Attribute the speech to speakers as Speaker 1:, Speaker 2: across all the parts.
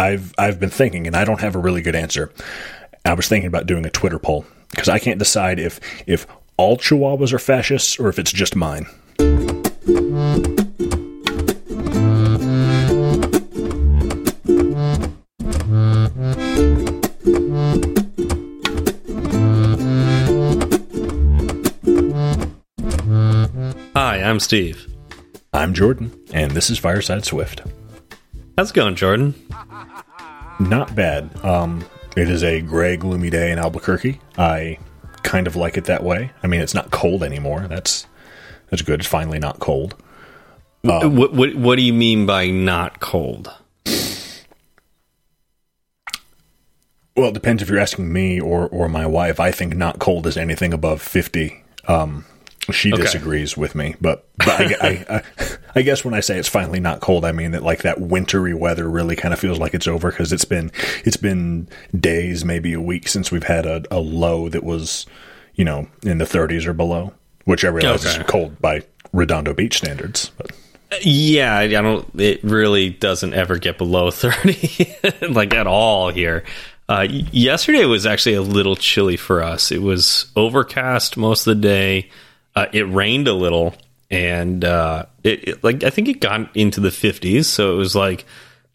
Speaker 1: I've I've been thinking, and I don't have a really good answer. I was thinking about doing a Twitter poll because I can't decide if if all Chihuahuas are fascists or if it's just mine.
Speaker 2: Hi, I'm Steve.
Speaker 1: I'm Jordan, and this is Fireside Swift.
Speaker 2: How's it going, Jordan?
Speaker 1: Not bad. Um, it is a gray, gloomy day in Albuquerque. I kind of like it that way. I mean, it's not cold anymore. That's that's good. It's finally not cold.
Speaker 2: Um, what, what What do you mean by not cold?
Speaker 1: Well, it depends if you're asking me or or my wife. I think not cold is anything above fifty. Um, she okay. disagrees with me, but, but I, I, I, I, guess when I say it's finally not cold, I mean that like that wintry weather really kind of feels like it's over because it's been it's been days, maybe a week since we've had a, a low that was you know in the 30s or below, which I realize okay. is cold by Redondo Beach standards. But.
Speaker 2: Yeah, I don't. It really doesn't ever get below thirty, like at all here. Uh, yesterday was actually a little chilly for us. It was overcast most of the day. Uh, it rained a little, and uh, it, it, like I think it got into the fifties, so it was like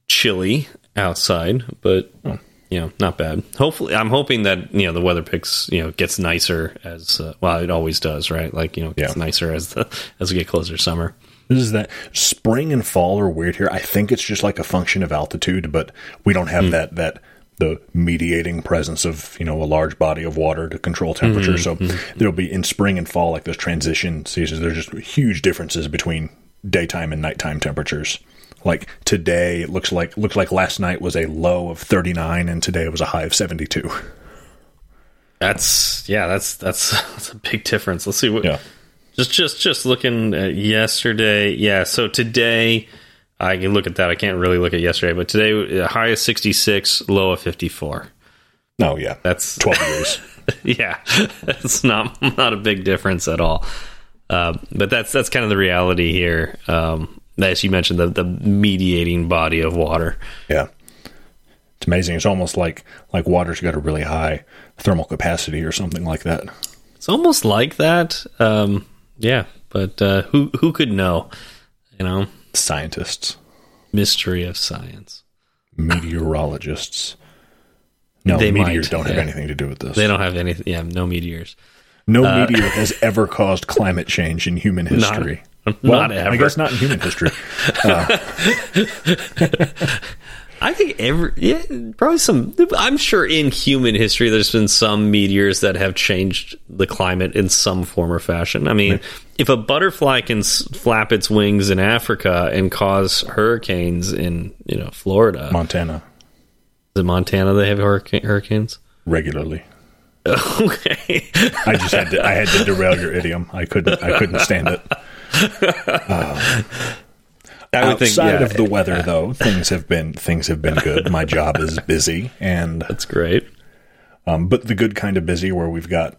Speaker 2: chilly outside, but oh. you know, not bad. Hopefully, I'm hoping that you know the weather picks you know gets nicer as uh, well. It always does, right? Like you know, it gets yeah. nicer as the as we get closer to summer.
Speaker 1: This is that spring and fall are weird here. I think it's just like a function of altitude, but we don't have mm. that that the mediating presence of you know a large body of water to control temperature. Mm-hmm. So mm-hmm. there'll be in spring and fall like those transition seasons. There's just huge differences between daytime and nighttime temperatures. Like today, it looks like looks like last night was a low of 39, and today it was a high of 72.
Speaker 2: That's yeah, that's that's that's a big difference. Let's see what. Yeah. Just just just looking at yesterday, yeah. So today I can look at that. I can't really look at yesterday, but today high of 66, low of 54.
Speaker 1: No, yeah,
Speaker 2: that's
Speaker 1: 12 years.
Speaker 2: yeah, it's not not a big difference at all. Uh, but that's that's kind of the reality here. Um, as you mentioned, the the mediating body of water.
Speaker 1: Yeah, it's amazing. It's almost like like water's got a really high thermal capacity or something like that.
Speaker 2: It's almost like that. Um, yeah, but uh, who who could know? You know,
Speaker 1: scientists,
Speaker 2: mystery of science,
Speaker 1: meteorologists. No, they meteors might, don't have anything to do with this.
Speaker 2: They don't have anything. Yeah, no meteors.
Speaker 1: No uh, meteor has ever caused climate change in human history.
Speaker 2: Not, well, not ever.
Speaker 1: I guess not in human history. Uh,
Speaker 2: I think every yeah, probably some. I'm sure in human history, there's been some meteors that have changed the climate in some form or fashion. I mean, right. if a butterfly can flap its wings in Africa and cause hurricanes in you know Florida,
Speaker 1: Montana,
Speaker 2: is it Montana they have hurricanes
Speaker 1: regularly?
Speaker 2: Okay,
Speaker 1: I just had to. I had to derail your idiom. I couldn't. I couldn't stand it. Uh, I would Outside think, yeah, of the weather, though, things have been things have been good. My job is busy, and
Speaker 2: that's great.
Speaker 1: Um, but the good kind of busy, where we've got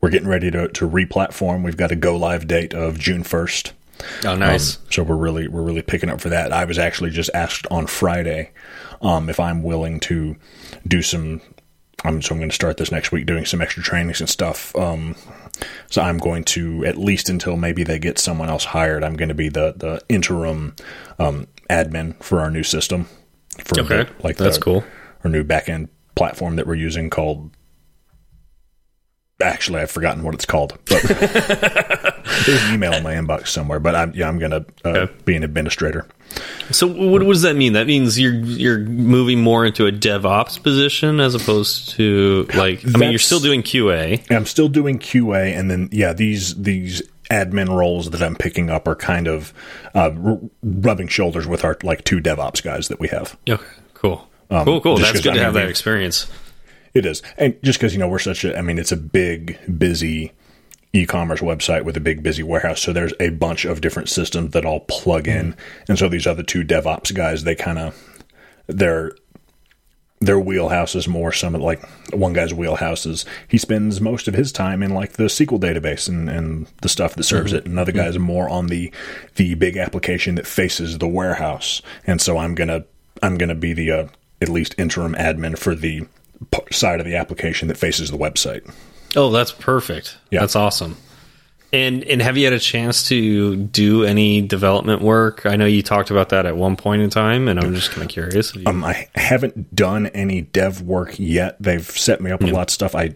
Speaker 1: we're getting ready to to replatform. We've got a go live date of June first.
Speaker 2: Oh, nice!
Speaker 1: Um, so we're really we're really picking up for that. I was actually just asked on Friday um, if I'm willing to do some. Um, so I'm going to start this next week doing some extra trainings and stuff. Um, so I'm going to at least until maybe they get someone else hired. I'm going to be the the interim um, admin for our new system.
Speaker 2: For okay, the, like that's the, cool.
Speaker 1: Our new backend platform that we're using called. Actually, I've forgotten what it's called. But there's an email in my inbox somewhere. But I'm yeah, I'm going to uh, okay. be an administrator.
Speaker 2: So what, what, does that mean? That means you're you're moving more into a DevOps position as opposed to like I mean you're still doing QA.
Speaker 1: I'm still doing QA, and then yeah, these these admin roles that I'm picking up are kind of uh, r- rubbing shoulders with our like two DevOps guys that we have.
Speaker 2: Okay, cool, um, cool, cool. That's good to I have that experience.
Speaker 1: It is, and just because you know we're such a, I mean, it's a big, busy e-commerce website with a big busy warehouse so there's a bunch of different systems that all plug in and so these other two devops guys they kind of their their wheelhouse is more some of like one guy's wheelhouse is he spends most of his time in like the SQL database and, and the stuff that serves mm-hmm. it. Another guy's more on the the big application that faces the warehouse. And so I'm gonna I'm going to be the uh, at least interim admin for the side of the application that faces the website.
Speaker 2: Oh, that's perfect.
Speaker 1: Yeah.
Speaker 2: That's awesome. And and have you had a chance to do any development work? I know you talked about that at one point in time, and I'm just kind of curious. You-
Speaker 1: Um, I haven't done any dev work yet. They've set me up with lots of stuff. I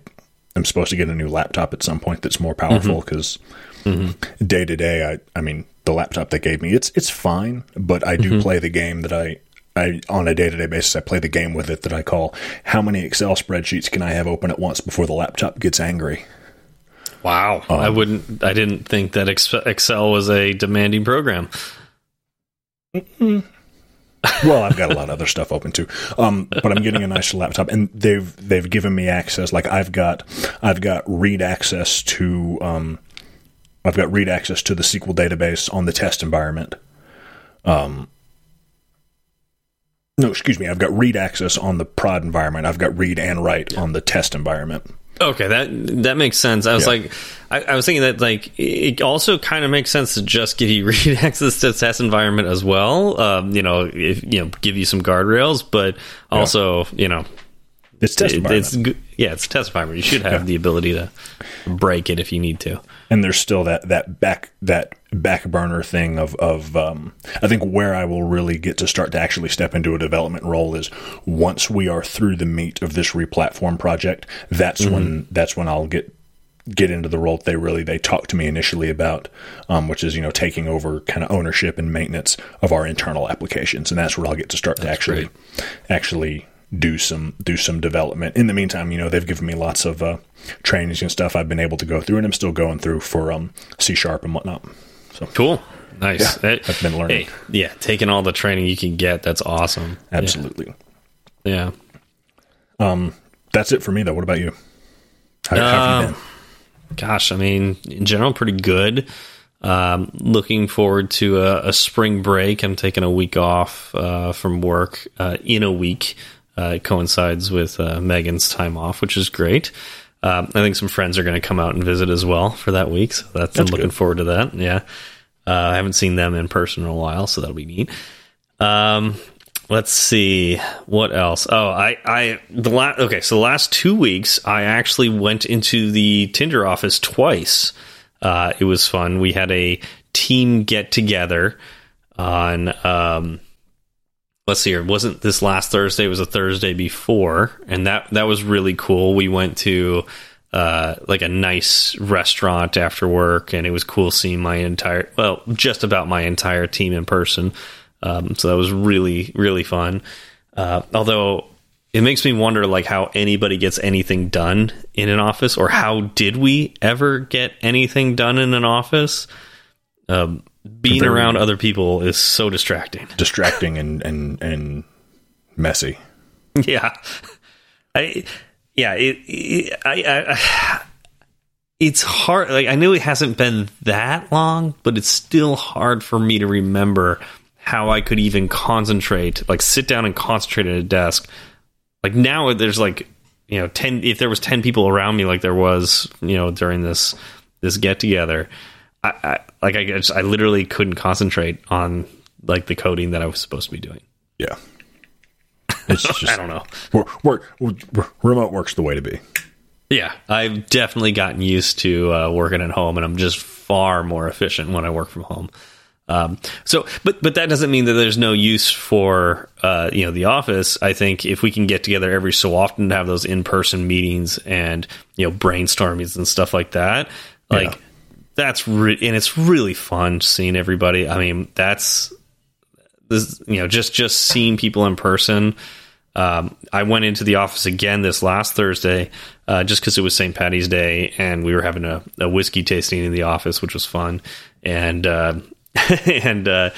Speaker 1: am supposed to get a new laptop at some point that's more powerful mm-hmm. because mm-hmm. day to day, I I mean the laptop they gave me it's it's fine, but I do mm-hmm. play the game that I. I, on a day to day basis, I play the game with it that I call "How many Excel spreadsheets can I have open at once before the laptop gets angry?"
Speaker 2: wow, I wouldn't. I didn't think that Excel was a demanding program.
Speaker 1: well, I've got a lot of other stuff open too. Um, but I'm getting a nice laptop, and they've they've given me access. Like I've got I've got read access to um, I've got read access to the SQL database on the test environment. Um, no, excuse me. I've got read access on the prod environment. I've got read and write on the test environment.
Speaker 2: Okay, that that makes sense. I was
Speaker 1: Yeah.
Speaker 2: like, I, I was thinking that like it also kind of makes sense to just give you read access to the test environment as well. Um, you know, if you know, give you some guardrails, but also you know,
Speaker 1: It's test
Speaker 2: it- it's yeah, it's test environment. You should have the ability to break it if you need to.
Speaker 1: and there's still that that back that back burner thing of of um, I think where I will really get to start to actually step into a development role is once we are through the meat of this replatform project. That's when that's when I'll get get into the role that they really they talked to me initially about, um, which is you know taking over kind of ownership and maintenance of our internal applications, and that's where I'll get to start to actually actually do some do some development. In the meantime, you know they've given me lots of uh, trainings and stuff I've been able to go through, and I'm still going through for um, C sharp and whatnot. So
Speaker 2: Cool, nice.
Speaker 1: Yeah, I've been learning.
Speaker 2: Hey, yeah, taking all the training you can get. That's awesome.
Speaker 1: absolutely,
Speaker 2: Yeah.
Speaker 1: that's it for me though. What about you? How, how have you
Speaker 2: Um,
Speaker 1: been?
Speaker 2: Gosh, I mean, in general, pretty good. Um, looking forward to a, a spring break. I'm taking a week off uh, from work uh, in a week. Uh, it coincides with uh, Megan's time off, which is great. Um, I think some friends are going to come out and visit as well for that week. So that's, I'm
Speaker 1: That's
Speaker 2: looking
Speaker 1: good.
Speaker 2: forward to that. Yeah. Uh, I haven't seen them in person in a while, so that'll be neat. Um, let's see what else. Oh, I, I, the last, okay, so the last two weeks, I actually went into the Tinder office twice. Uh, it was fun. We had a team get together on, um, let's see here. Wasn't this last Thursday. It was a Thursday before. And that, that was really cool. We went to, uh, like a nice restaurant after work, and it was cool seeing my entire, well, just about my entire team in person. Um, so that was really, really fun. Uh, although it makes me wonder, like, how anybody gets anything done in an office, or how did we ever get anything done in an office? Um, being around other people is so distracting.
Speaker 1: Distracting and and and messy.
Speaker 2: Yeah, I yeah it, it I, I it's hard. Like I know it hasn't been that long, but it's still hard for me to remember how I could even concentrate, like sit down and concentrate at a desk. Like now, there's like you know ten. If there was ten people around me, like there was you know during this this get together, I, I like I just I literally couldn't concentrate on like the coding that I was supposed to be doing.
Speaker 1: Yeah, it's
Speaker 2: I don't know.
Speaker 1: work, work, remote work's the way to be.
Speaker 2: Yeah, I've definitely gotten used to uh, working at home, and I'm just far more efficient when I work from home. Um, so, but but that doesn't mean that there's no use for uh, you know the office. I think if we can get together every so often to have those in person meetings and you know brainstormings and stuff like that, like
Speaker 1: Yeah.
Speaker 2: That's re- and it's really fun seeing everybody. I mean, that's this you know just just seeing people in person. Um, I went into the office again this last Thursday, uh, just because it was St. Patty's Day, and we were having a, a whiskey tasting in the office, which was fun, and uh, and uh,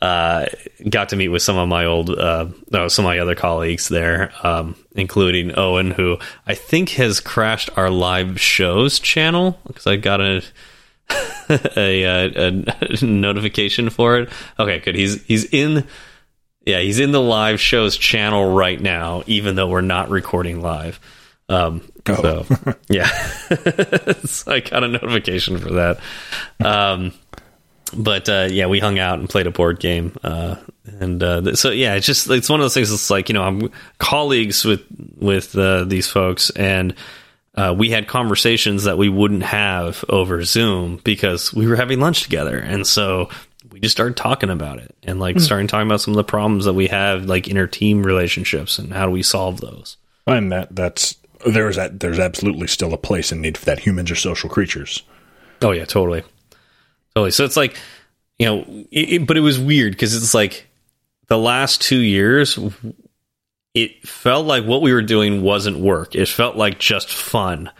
Speaker 2: uh, got to meet with some of my old, uh, no, some of my other colleagues there, um, including Owen, who I think has crashed our live shows channel because I got a. a, uh, a notification for it. Okay, good. He's he's in yeah, he's in the live shows channel right now, even though we're not recording live. Um,
Speaker 1: Oh.
Speaker 2: So yeah, so I got a notification for that. Um, but uh, yeah, we hung out and played a board game, uh, and uh, so yeah, it's just it's one of those things. It's like you know, I'm colleagues with with uh, these folks, and uh, we had conversations that we wouldn't have over Zoom because we were having lunch together, and so we just started talking about it and like mm. starting talking about some of the problems that we have, like inner team relationships, and how do we solve those.
Speaker 1: And that that's there's that there's absolutely still a place and need for that. Humans are social creatures.
Speaker 2: Oh yeah, totally. Totally. So it's like, you know, it, it, but it was weird because it's like the last two years, it felt like what we were doing wasn't work. It felt like just fun.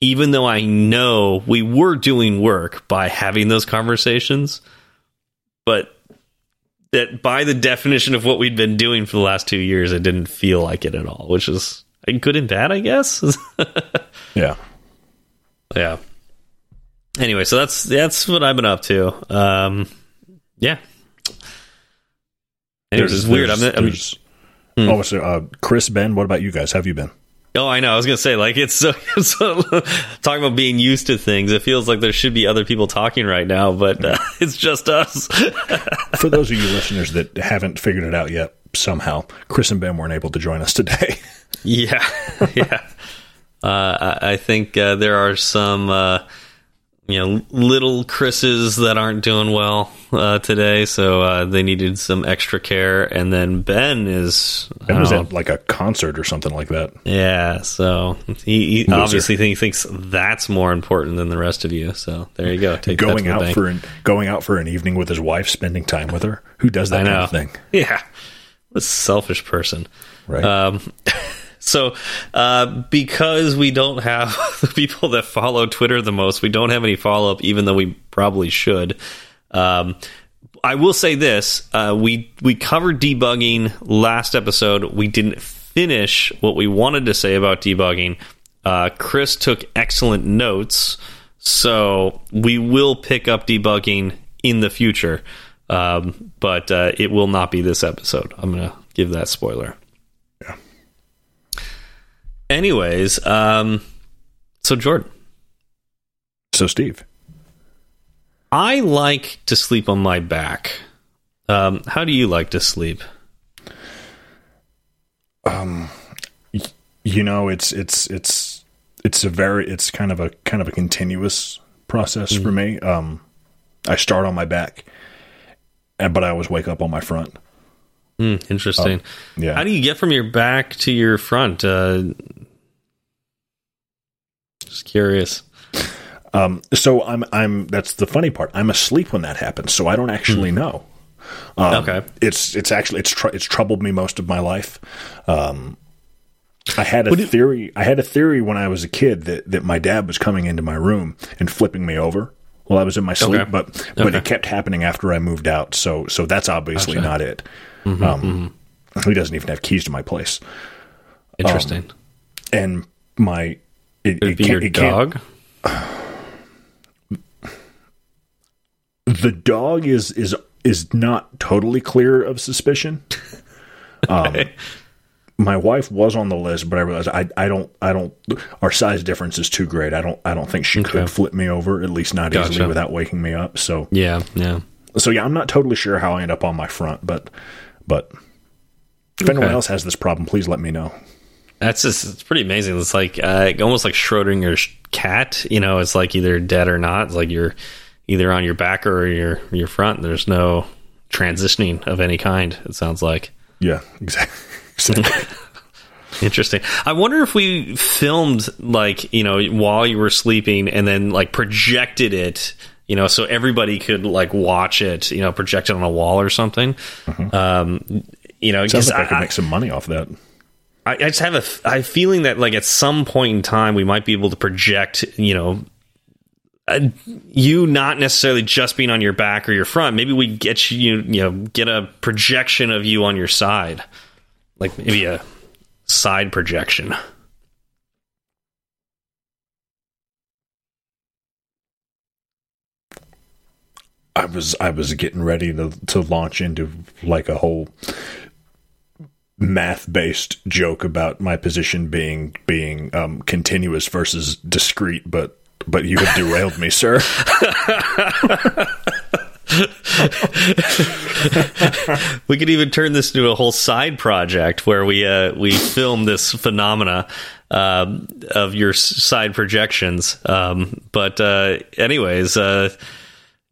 Speaker 2: Even though I know we were doing work by having those conversations, but that by the definition of what we'd been doing for the last two years, it didn't feel like it at all, which is good and bad, I guess.
Speaker 1: yeah.
Speaker 2: Yeah anyway, so that's that's what I've been up to. Um, yeah. Anyways, it's weird. I'm, I'm
Speaker 1: hmm. oh, so, uh, Chris, Ben, what about you guys? How have you been?
Speaker 2: Oh, I know. I was gonna say, like, it's so, it's so talking about being used to things. It feels like there should be other people talking right now, but uh, it's just us.
Speaker 1: For those of you listeners that haven't figured it out yet, somehow Chris and Ben weren't able to join us today.
Speaker 2: yeah, yeah. Uh, I think uh, there are some uh, you know little Chris's that aren't doing well uh, today, so uh, they needed some extra care. And then Ben is
Speaker 1: Ben was know, at like a concert or something like that.
Speaker 2: Yeah, so he, he obviously he thinks that's more important than the rest of you. So there you go.
Speaker 1: Take going out for an, going out for an evening with his wife, spending time with her. Who does that kind of thing?
Speaker 2: Yeah, a selfish person,
Speaker 1: right? Um,
Speaker 2: So, uh, because we don't have the people that follow Twitter the most, we don't have any follow up, even though we probably should. Um, I will say this: uh, we we covered debugging last episode. We didn't finish what we wanted to say about debugging. Uh, Chris took excellent notes, so we will pick up debugging in the future, um, but uh, it will not be this episode. I'm going to give that spoiler. Anyways, um, so Jordan.
Speaker 1: So Steve.
Speaker 2: I like to sleep on my back. Um, how do you like to sleep?
Speaker 1: Um, you know, it's it's it's it's a very it's kind of a kind of a continuous process mm. for me. Um, I start on my back, but I always wake up on my front.
Speaker 2: Mm, interesting. Uh, yeah. How do you get from your back to your front? Uh, just curious.
Speaker 1: Um, so I'm I'm that's the funny part. I'm asleep when that happens, so I don't actually mm. know. Um, okay, it's it's actually it's tr- it's troubled me most of my life. Um, I had a theory. I had a theory when I was a kid that that my dad was coming into my room and flipping me over while I was in my sleep, okay. but okay. but it kept happening after I moved out. So so that's obviously gotcha. not it. Mm-hmm, um, mm-hmm. He doesn't even have keys to my place.
Speaker 2: Interesting.
Speaker 1: Um, and my
Speaker 2: it, it, it your it dog.
Speaker 1: The dog is is is not totally clear of suspicion. Um, my wife was on the list, but I realized I, I don't I don't our size difference is too great. I don't I don't think she okay. could flip me over at least not gotcha. easily without waking me up. So
Speaker 2: yeah yeah.
Speaker 1: So yeah, I'm not totally sure how I end up on my front, but but if okay. anyone else has this problem, please let me know.
Speaker 2: That's just it's pretty amazing. It's like uh, almost like Schrodinger's cat. You know, it's like either dead or not. It's like you're either on your back or your your front. There's no transitioning of any kind. It sounds like.
Speaker 1: Yeah, exactly.
Speaker 2: Interesting. I wonder if we filmed like you know while you were sleeping and then like projected it you know, so everybody could like watch it, you know, projected on a wall or something. Mm-hmm. Um, you know,
Speaker 1: sounds like I, I could make some money off that.
Speaker 2: I, I just have a, a feeling that like at some point in time we might be able to project, you know, you not necessarily just being on your back or your front. Maybe we get you, you know, get a projection of you on your side, like maybe a side projection.
Speaker 1: I was I was getting ready to to launch into like a whole math based joke about my position being being um, continuous versus discrete, but but you have derailed me, sir.
Speaker 2: we could even turn this into a whole side project where we uh, we film this phenomena um, of your side projections. Um, but uh, anyways, uh,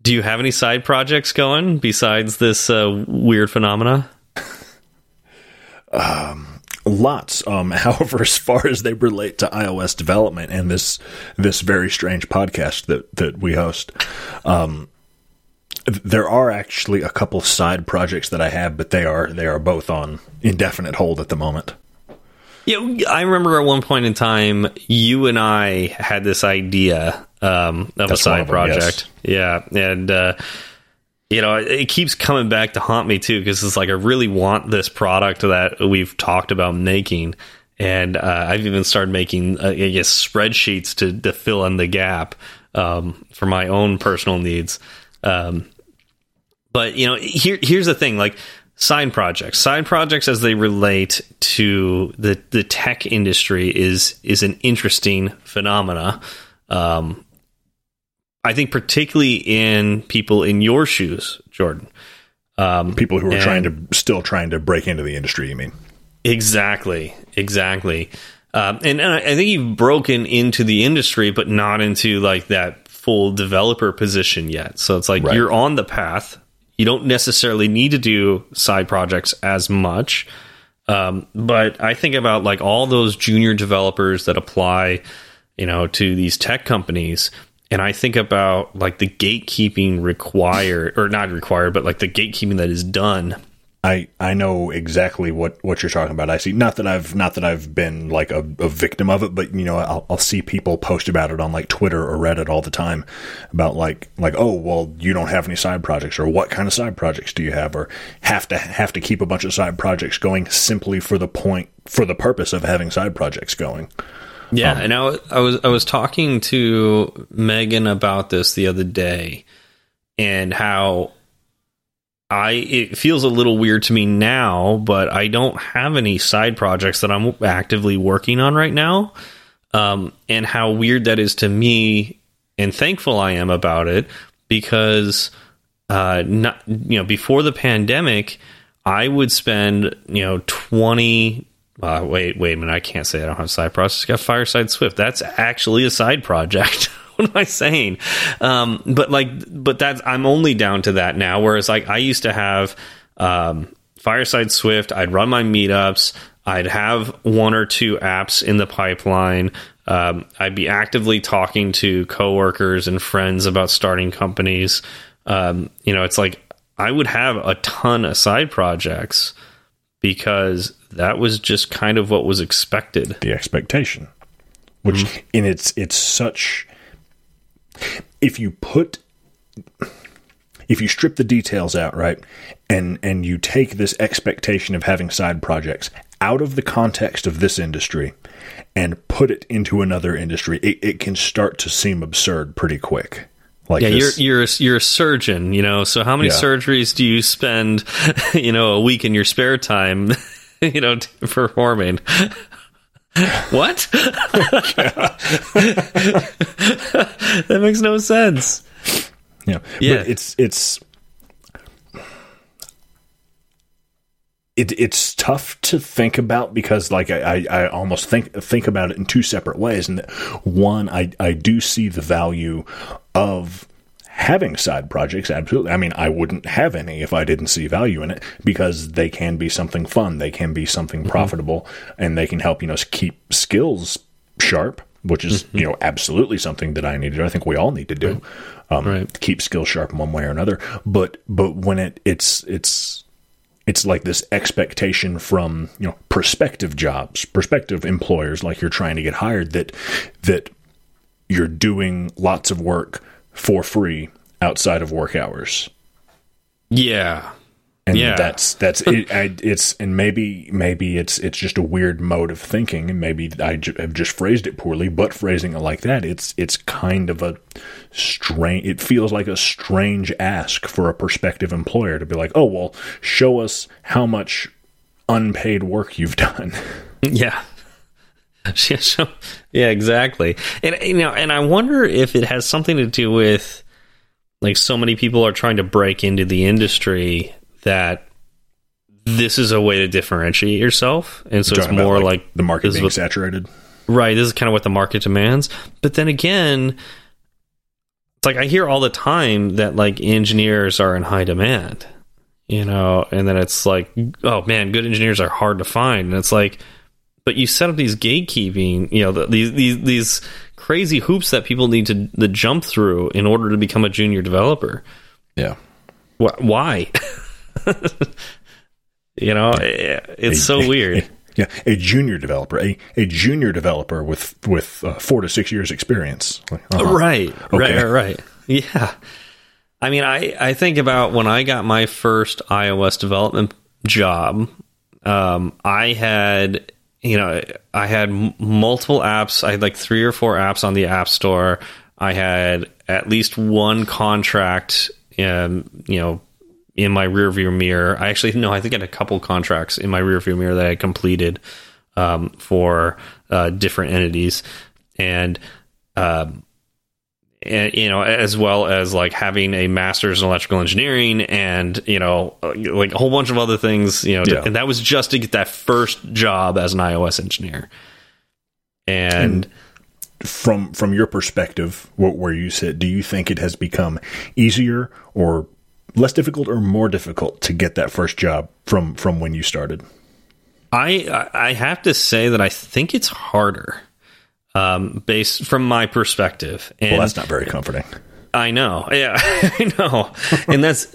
Speaker 2: do you have any side projects going besides this uh, weird phenomena?
Speaker 1: Um, lots. Um, however, as far as they relate to iOS development and this this very strange podcast that that we host, um, there are actually a couple side projects that I have, but they are they are both on indefinite hold at the moment.
Speaker 2: Yeah, I remember at one point in time, you and I had this idea um, of That's a side of them, project. Yes. Yeah, and uh, you know, it keeps coming back to haunt me too because it's like I really want this product that we've talked about making, and uh, I've even started making, uh, I guess, spreadsheets to, to fill in the gap um, for my own personal needs. Um, but you know, here here's the thing: like side projects, side projects as they relate to the the tech industry is is an interesting phenomena. Um, I think particularly in people in your shoes, Jordan.
Speaker 1: Um, people who are and, trying to still trying to break into the industry. You mean?
Speaker 2: Exactly, exactly. Um, and, and, I think you've broken into the industry, but not into like that full developer position yet. So it's like right. you're on the path. You don't necessarily need to do side projects as much. Um, but I think about like all those junior developers that apply, you know, to these tech companies and I think about like the gatekeeping required or not required, but like the gatekeeping that is done.
Speaker 1: I, I know exactly what, what you're talking about. I see not that I've not that I've been like a, a victim of it, but you know I'll, I'll see people post about it on like Twitter or Reddit all the time about like like oh well you don't have any side projects or what kind of side projects do you have or have to have to keep a bunch of side projects going simply for the point for the purpose of having side projects going.
Speaker 2: Yeah, um, and I, I was I was talking to Megan about this the other day, and how I it feels a little weird to me now, but I don't have any side projects that I'm actively working on right now. Um, and how weird that is to me, and thankful I am about it because, uh, not you know, before the pandemic, I would spend you know twenty uh, wait, wait a minute. I can't say I don't have side projects. got Fireside Swift. That's actually a side project. what am I saying? Um, but like, but that's I'm only down to that now. Whereas like I used to have um, Fireside Swift. I'd run my meetups. I'd have one or two apps in the pipeline. Um, I'd be actively talking to coworkers and friends about starting companies. Um, you know, it's like I would have a ton of side projects because that was just kind of what was expected.
Speaker 1: The expectation, which mm-hmm. in its it's such. If you put, if you strip the details out, right, and and you take this expectation of having side projects out of the context of this industry, and put it into another industry, it, it can start to seem absurd pretty quick.
Speaker 2: Like yeah, this. you're you're you're a surgeon, you know. So how many yeah. surgeries do you spend, you know, a week in your spare time, you know, performing? what? that makes no sense.
Speaker 1: Yeah, yeah. But it's it's it, it's tough to think about because like I, I, I, almost think think about it in two separate ways and one I, I do see the value of having side projects absolutely i mean i wouldn't have any if i didn't see value in it because they can be something fun they can be something mm-hmm. profitable and they can help you know keep skills sharp which is mm-hmm. you know absolutely something that i need to do i think we all need to do right. Um, right. keep skills sharp in one way or another but but when it it's it's it's like this expectation from you know prospective jobs prospective employers like you're trying to get hired that that you're doing lots of work for free outside of work hours.
Speaker 2: Yeah.
Speaker 1: And yeah. that's that's it, I, it's and maybe maybe it's it's just a weird mode of thinking and maybe I j- have just phrased it poorly but phrasing it like that it's it's kind of a strange it feels like a strange ask for a prospective employer to be like oh well show us how much unpaid work you've done
Speaker 2: yeah yeah, exactly. And you know, and I wonder if it has something to do with like so many people are trying to break into the industry that this is a way to differentiate yourself, and so it's more like, like,
Speaker 1: the market being
Speaker 2: what,
Speaker 1: saturated.
Speaker 2: Right. This is kind of what the market demands. But then again, it's like I hear all the time that like engineers are in high demand, you know, and then it's like, oh man, good engineers are hard to find, and it's like, but you set up these gatekeeping, you know, the, these these these crazy hoops that people need to, to jump through in order to become a junior developer.
Speaker 1: Yeah.
Speaker 2: Why? you know, it's so weird.
Speaker 1: Yeah, a junior developer, a, a junior developer with with uh, four to six years experience.
Speaker 2: Uh -huh. Right, okay. right, right, Yeah, I mean, I I think about when I got my first iOS development job. Um, I had you know I had multiple apps. I had like three or four apps on the App Store. I had at least one contract, um, you know, in my rearview mirror. I actually no, I think I had a couple contracts in my rearview mirror that I completed um, for uh, different entities, and, um, you know, as well as like having a master's in electrical engineering, and you know, like a whole bunch of other things. You know, yeah. and that was just to get that first job as an iOS engineer, and, and
Speaker 1: from from your perspective, where you sit, do you think it has become easier or less difficult or more difficult to get that first job from from when you started?
Speaker 2: I I have to say that I think it's harder, um, based from my perspective.
Speaker 1: And well, that's not very comforting.
Speaker 2: I know, yeah, I know, and that's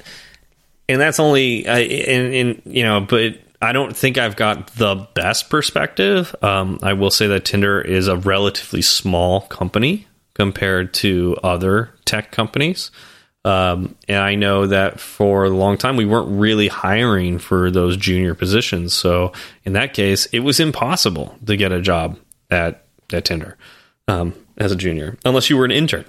Speaker 2: and that's only I and, and you know, but I don't think I've got the best perspective. Um, I will say that Tinder is a relatively small company compared to other tech companies. Um, and I know that for a long time we weren't really hiring for those junior positions. So in that case, it was impossible to get a job at at Tinder um, as a junior, unless you were an intern.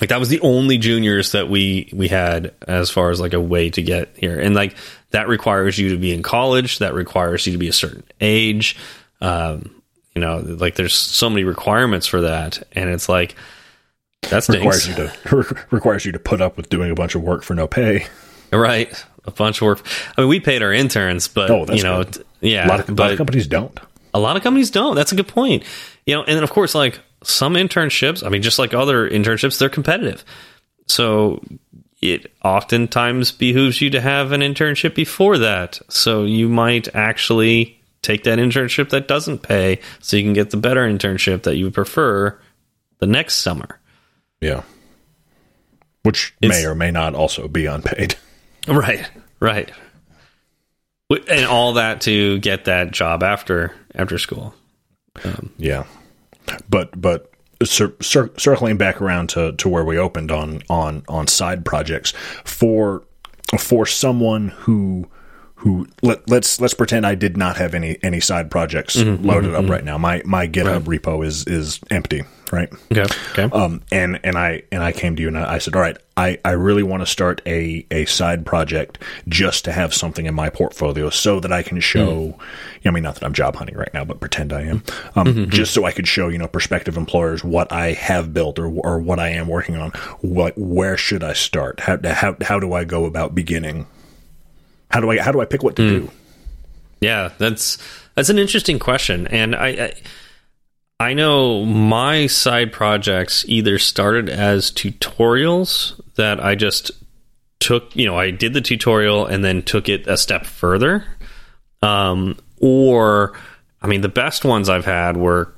Speaker 2: Like that was the only juniors that we we had as far as like a way to get here, and like that requires you to be in college. That requires you to be a certain age. Um, you know, like there's so many requirements for that, and it's like that
Speaker 1: requires you to requires you to put up with doing a bunch of work for no pay.
Speaker 2: Right, a bunch of work. I mean, we paid our interns, but oh, you know, good. yeah,
Speaker 1: a lot, of, a lot of companies don't.
Speaker 2: A lot of companies don't. That's a good point. You know, and then of course, like some internships, I mean, just like other internships, they're competitive. So it oftentimes behooves you to have an internship before that. So you might actually take that internship that doesn't pay so you can get the better internship that you prefer the next summer.
Speaker 1: Yeah. Which it's, may or may not also be unpaid.
Speaker 2: Right. Right. And all that to get that job after after school.
Speaker 1: Um, yeah. But but cir cir circling back around to, to where we opened on on on side projects for for someone who who let, let's let's pretend I did not have any any side projects mm -hmm, loaded mm -hmm, up mm-hmm. right now. My my GitHub right. repo is is empty, right?
Speaker 2: Okay. Okay.
Speaker 1: Um, and and I and I came to you and I said, all right, I I really want to start a a side project just to have something in my portfolio so that I can show. Mm. You know, I mean, not that I'm job hunting right now, but pretend I am. Um, -hmm. just so I could show you know prospective employers what I have built or or what I am working on. What where should I start? How how how do I go about beginning? How do I how do I pick what to mm. do?
Speaker 2: Yeah, that's that's an interesting question, and I, I I know my side projects either started as tutorials that I just took, you know, I did the tutorial and then took it a step further. Um, or, I mean, the best ones I've had were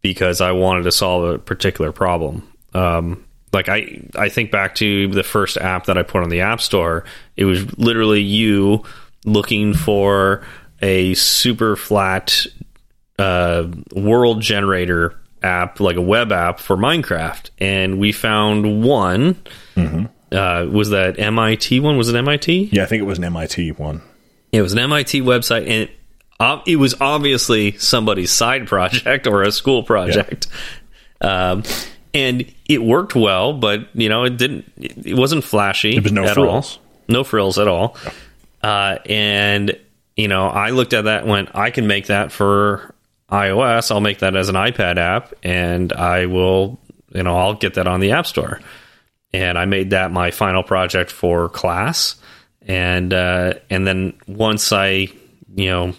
Speaker 2: because I wanted to solve a particular problem. Um, like I I think back to the first app that I put on the App Store. It was literally you looking for a super flat uh, world generator app, like a web app for Minecraft, and we found one. Mm -hmm. uh, was that MIT one? Was it MIT?
Speaker 1: Yeah, I think it was an MIT one.
Speaker 2: It was an MIT website, and it, uh, it was obviously somebody's side project or a school project. Yeah. Um, and it worked well, but you know it didn't. It wasn't flashy.
Speaker 1: It was no frills.
Speaker 2: All. No frills at all. Yeah. Uh, and you know, I looked at that and went, I can make that for iOS. I'll make that as an iPad app, and I will, you know, I'll get that on the App Store. and I made that my final project for class. And uh, and then once I you know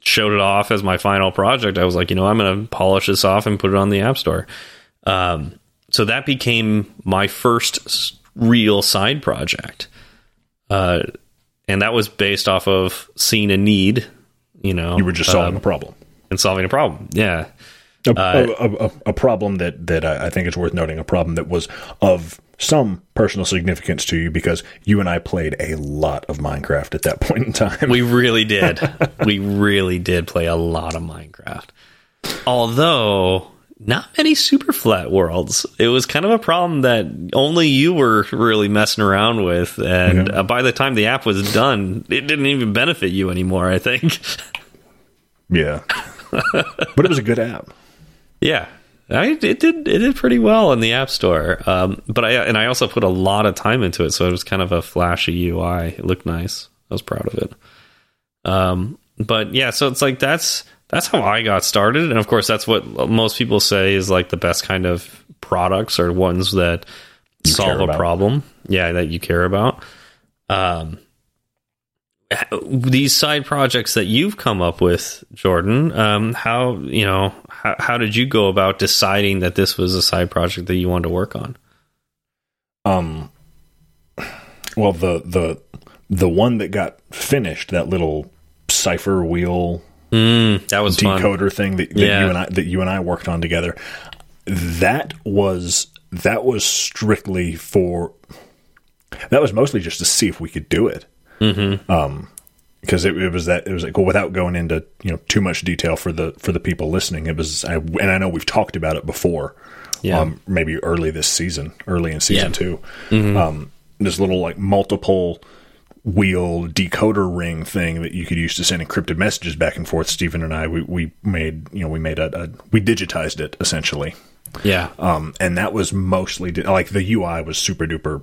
Speaker 2: showed it off as my final project, I was like, you know, I'm going to polish this off and put it on the App Store. Um, so that became my first real side project. Uh, and that was based off of seeing a need, you know.
Speaker 1: You were just solving um, a problem.
Speaker 2: And solving a problem, yeah.
Speaker 1: A, uh, a, a, a, problem that, that I think is worth noting, a problem that was of some personal significance to you because you and I played a lot of Minecraft at that point in time.
Speaker 2: We really did. we really did play a lot of Minecraft. Although not many super flat worlds. It was kind of a problem that only you were really messing around with, and uh, by the time the app was done, it didn't even benefit you anymore. I think.
Speaker 1: yeah, but it was a good app.
Speaker 2: Yeah, I, it did it did pretty well in the App Store. Um, but I and I also put a lot of time into it, so it was kind of a flashy UI. It looked nice. I was proud of it. Um, but yeah, so it's like that's that's how I got started, and of course, that's what most people say is like the best kind of products are ones that you solve a problem. Yeah, that you care about. Um, these side projects that you've come up with, Jordan, um, how you know how, how did you go about deciding that this was a side project that you wanted to work on?
Speaker 1: Um, well, the the the one that got finished, that little cipher wheel
Speaker 2: mm, that was
Speaker 1: decoder
Speaker 2: fun.
Speaker 1: thing that, that yeah. you and I that you and I worked on together. That was that was strictly for that was mostly just to see if we could do it.
Speaker 2: Mm-hmm.
Speaker 1: Um, because it, it, was that it was like well, without going into you know too much detail for the for the people listening it was I, and I know we've talked about it before yeah. um, maybe early this season early in season yeah. 2
Speaker 2: mm-hmm.
Speaker 1: um, this little like multiple wheel decoder ring thing that you could use to send encrypted messages back and forth Stephen and I we, we made you know we made a, a we digitized it essentially
Speaker 2: yeah
Speaker 1: um, and that was mostly like the UI was super duper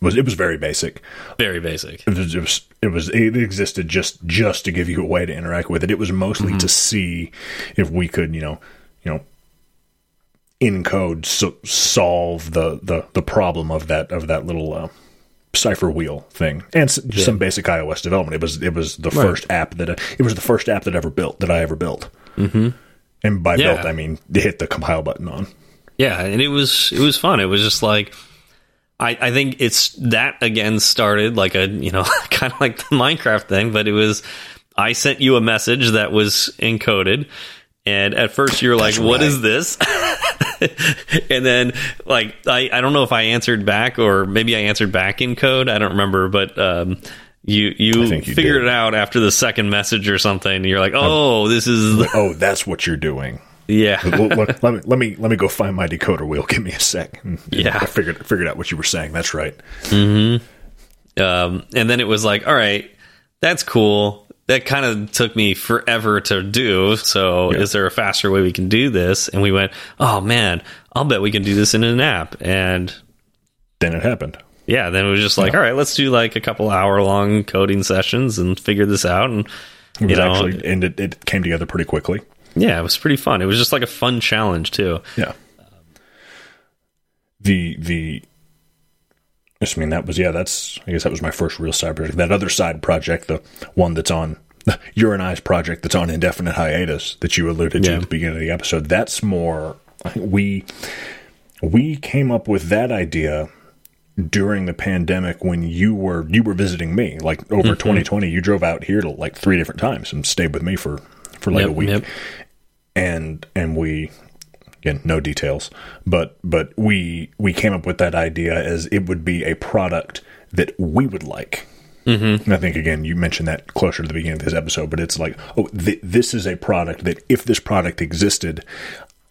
Speaker 1: was it was very basic,
Speaker 2: very basic.
Speaker 1: It was, it was, it was it existed just just to give you a way to interact with it. It was mostly mm-hmm. to see if we could you know you know in code so, solve the, the the problem of that of that little uh, cipher wheel thing and just yeah. some basic iOS development. It was it was the right. first app that it was the first app that ever built that I ever built.
Speaker 2: Mm-hmm.
Speaker 1: And by yeah. built I mean hit the compile button on.
Speaker 2: Yeah, and it was it was fun. It was just like I, I think it's that again started like a you know kind of like the Minecraft thing, but it was I sent you a message that was encoded, and at first you're like, "What is this?" and then like I I don't know if I answered back or maybe I answered back in code. I don't remember, but um, you you, you figured it out after the second message or something. You're like, "Oh, um, this is
Speaker 1: oh, that's what you're doing."
Speaker 2: Yeah.
Speaker 1: let, let, me let me let me go find my decoder wheel. Give me a sec. And,
Speaker 2: yeah.
Speaker 1: I figured figured out what you were saying. That's right.
Speaker 2: Mm-hmm. Um, and then it was like, all right, that's cool. That kind of took me forever to do. So, yeah. is there a faster way we can do this? And we went, oh man, I'll bet we can do this in an app. And
Speaker 1: then it happened.
Speaker 2: Yeah. Then it was just like, yeah. all right, let's do like a couple hour long coding sessions and figure this out. And
Speaker 1: you know, actually, and it, it came together pretty quickly.
Speaker 2: Yeah, it was pretty fun. It was just like a fun challenge too.
Speaker 1: Yeah. The the I mean that was yeah, that's I guess that was my first real side project. That other side project, the one that's on your and I's project that's on indefinite hiatus that you alluded to yeah. at the beginning of the episode, that's more we we came up with that idea during the pandemic when you were you were visiting me like over mm-hmm. 2020 you drove out here to like three different times and stayed with me for for like yep, a week yep and and we again no details but but we we came up with that idea as it would be a product that we would like
Speaker 2: mm-hmm.
Speaker 1: I think again you mentioned that closer to the beginning of this episode but it's like oh th- this is a product that if this product existed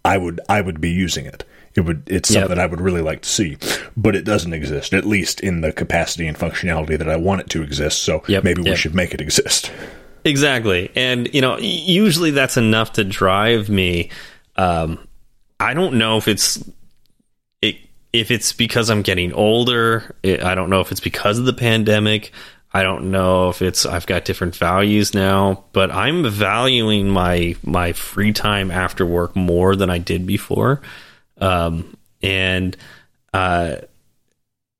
Speaker 1: I would I would be using it it would it's something yep. that I would really like to see but it doesn't exist at least in the capacity and functionality that I want it to exist so yep. maybe we should make it exist
Speaker 2: Exactly. And, you know, usually that's enough to drive me. Um, I don't know if it's it, if it's because I'm getting older. It, I don't know if it's because of the pandemic. I don't know if it's I've got different values now, but I'm valuing my my free time after work more than I did before. Um, and uh,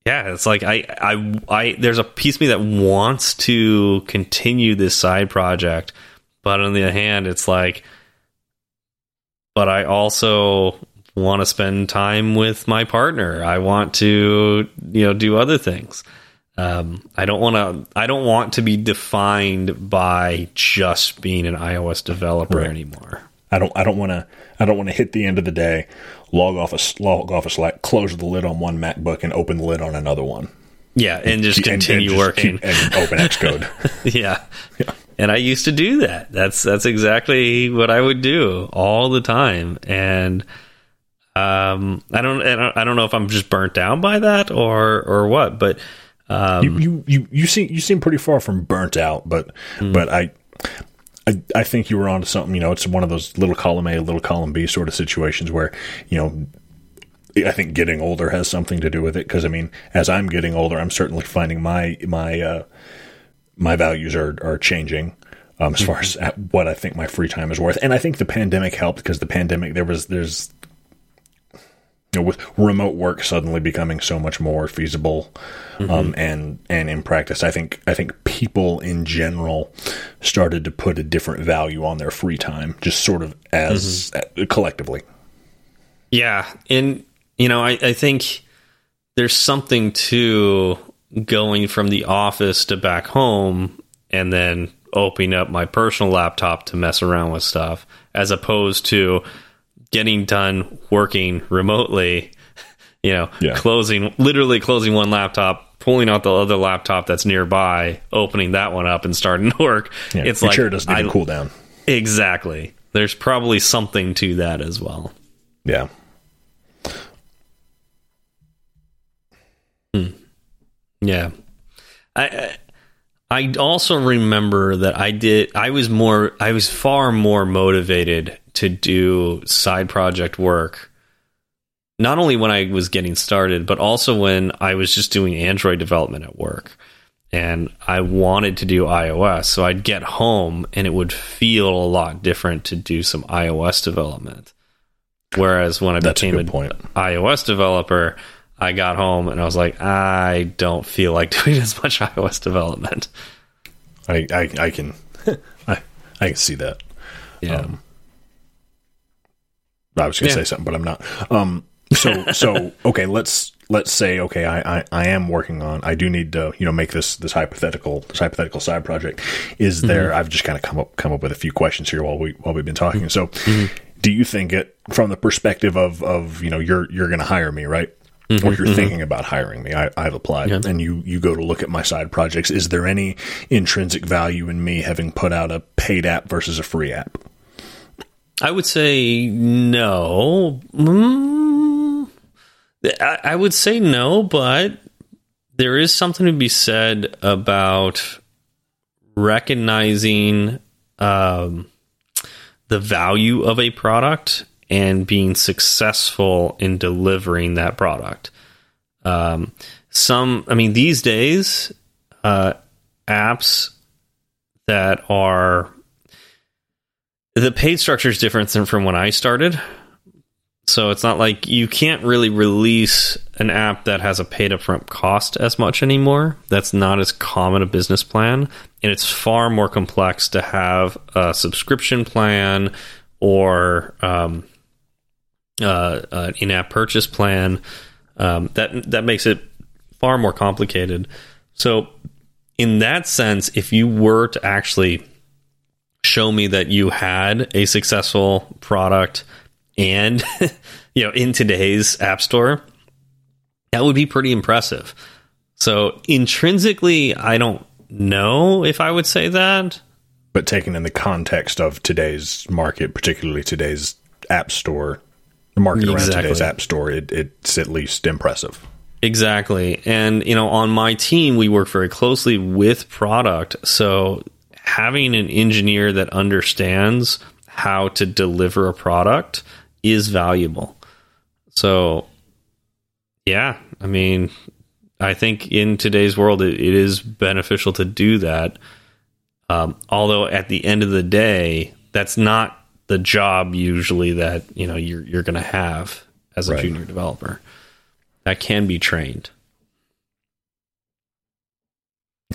Speaker 2: yeah, it's like I, I, I, there's a piece of me that wants to continue this side project, but on the other hand, it's like, but I also want to spend time with my partner. I want to, you know, do other things. Um, I don't want to. I don't want to be defined by just being an iOS developer right. anymore.
Speaker 1: I don't. I don't want to. I don't want to hit the end of the day, log off a log off a Slack, close the lid on one MacBook, and open the lid on another one.
Speaker 2: Yeah, and just continue and, and just working
Speaker 1: and open Xcode.
Speaker 2: yeah. yeah, and I used to do that. That's that's exactly what I would do all the time, and um, I don't, I don't, know if I'm just burnt down by that or or what, but um,
Speaker 1: you, you you you seem you seem pretty far from burnt out, but mm. but I. I, I think you were onto something. You know, it's one of those little column A, little column B sort of situations where, you know, I think getting older has something to do with it. Because I mean, as I'm getting older, I'm certainly finding my my uh, my values are are changing um, as far as what I think my free time is worth. And I think the pandemic helped because the pandemic there was there's you know, with remote work suddenly becoming so much more feasible mm-hmm. um, and and in practice, I think I think people in general started to put a different value on their free time, just sort of as mm-hmm. uh, collectively.
Speaker 2: Yeah, and you know, I, I think there's something to going from the office to back home and then opening up my personal laptop to mess around with stuff as opposed to getting done working remotely, you know, yeah. closing literally closing one laptop, pulling out the other laptop that's nearby, opening that one up and starting to work.
Speaker 1: Yeah, it's like sure it doesn't even cool down.
Speaker 2: Exactly. There's probably something to that as well.
Speaker 1: Yeah.
Speaker 2: Hmm. Yeah. I, I also remember that I did I was more I was far more motivated to do side project work not only when I was getting started but also when I was just doing Android development at work. And I wanted to do iOS so I'd get home and it would feel a lot different to do some iOS development. Whereas when I That's became an iOS developer I got home and I was like, I don't feel like doing as much iOS development.
Speaker 1: I I, I can I I can see that.
Speaker 2: Yeah. Um,
Speaker 1: I was going to yeah. say something, but I'm not. Um. So so okay. Let's let's say okay. I, I I am working on. I do need to you know make this this hypothetical this hypothetical side project. Is mm-hmm. there? I've just kind of come up come up with a few questions here while we while we've been talking. Mm-hmm. So. Mm-hmm. Do you think it from the perspective of, of you know you're you're going to hire me right? Mm-hmm, or you're mm-hmm. thinking about hiring me, I, have applied, yeah. and you you go to look at my side projects. Is there any intrinsic value in me having put out a paid app versus a free app?
Speaker 2: I would say no. Mm, I, I would say no, but there is something to be said about recognizing um, the value of a product and being successful in delivering that product. Um, some, I mean, these days, uh, apps that are the paid structure is different than from when I started. So it's not like you can't really release an app that has a paid upfront cost as much anymore. That's not as common a business plan. And it's far more complex to have a subscription plan or um, uh, an in-app purchase plan. Um, that that makes it far more complicated. So, in that sense, if you were to actually show me that you had a successful product and you know in today's app store, that would be pretty impressive. So intrinsically, I don't know if I would say that.
Speaker 1: But taken in the context of today's market, particularly today's app store, the market exactly. around today's app store, it, it's at least impressive.
Speaker 2: Exactly. And, you know, on my team, we work very closely with product. So having an engineer that understands how to deliver a product is valuable. So, yeah, I mean, I think in today's world, it, it is beneficial to do that. Um, although at the end of the day, that's not the job usually that you know you're you're going to have as a right. junior developer. That can be trained.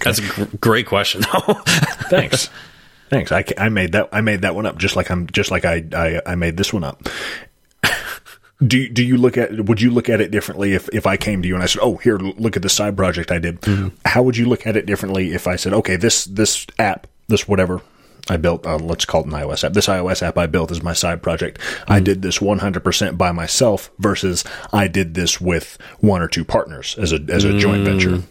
Speaker 2: That's a gr- great question, though.
Speaker 1: Thanks. Thanks. I, I made that. I made that one up just like I'm just like I I, I made this one up. do do you look at would you look at it differently if if I came to you and I said, "Oh, here, look at this side project I did." Mm-hmm. How would you look at it differently if I said, "Okay, this this app, this whatever I built, uh, let's call it an iOS app. This iOS app I built is my side project. Mm-hmm. I did this 100% by myself versus I did this with one or two partners as a as a mm-hmm. joint venture." Mm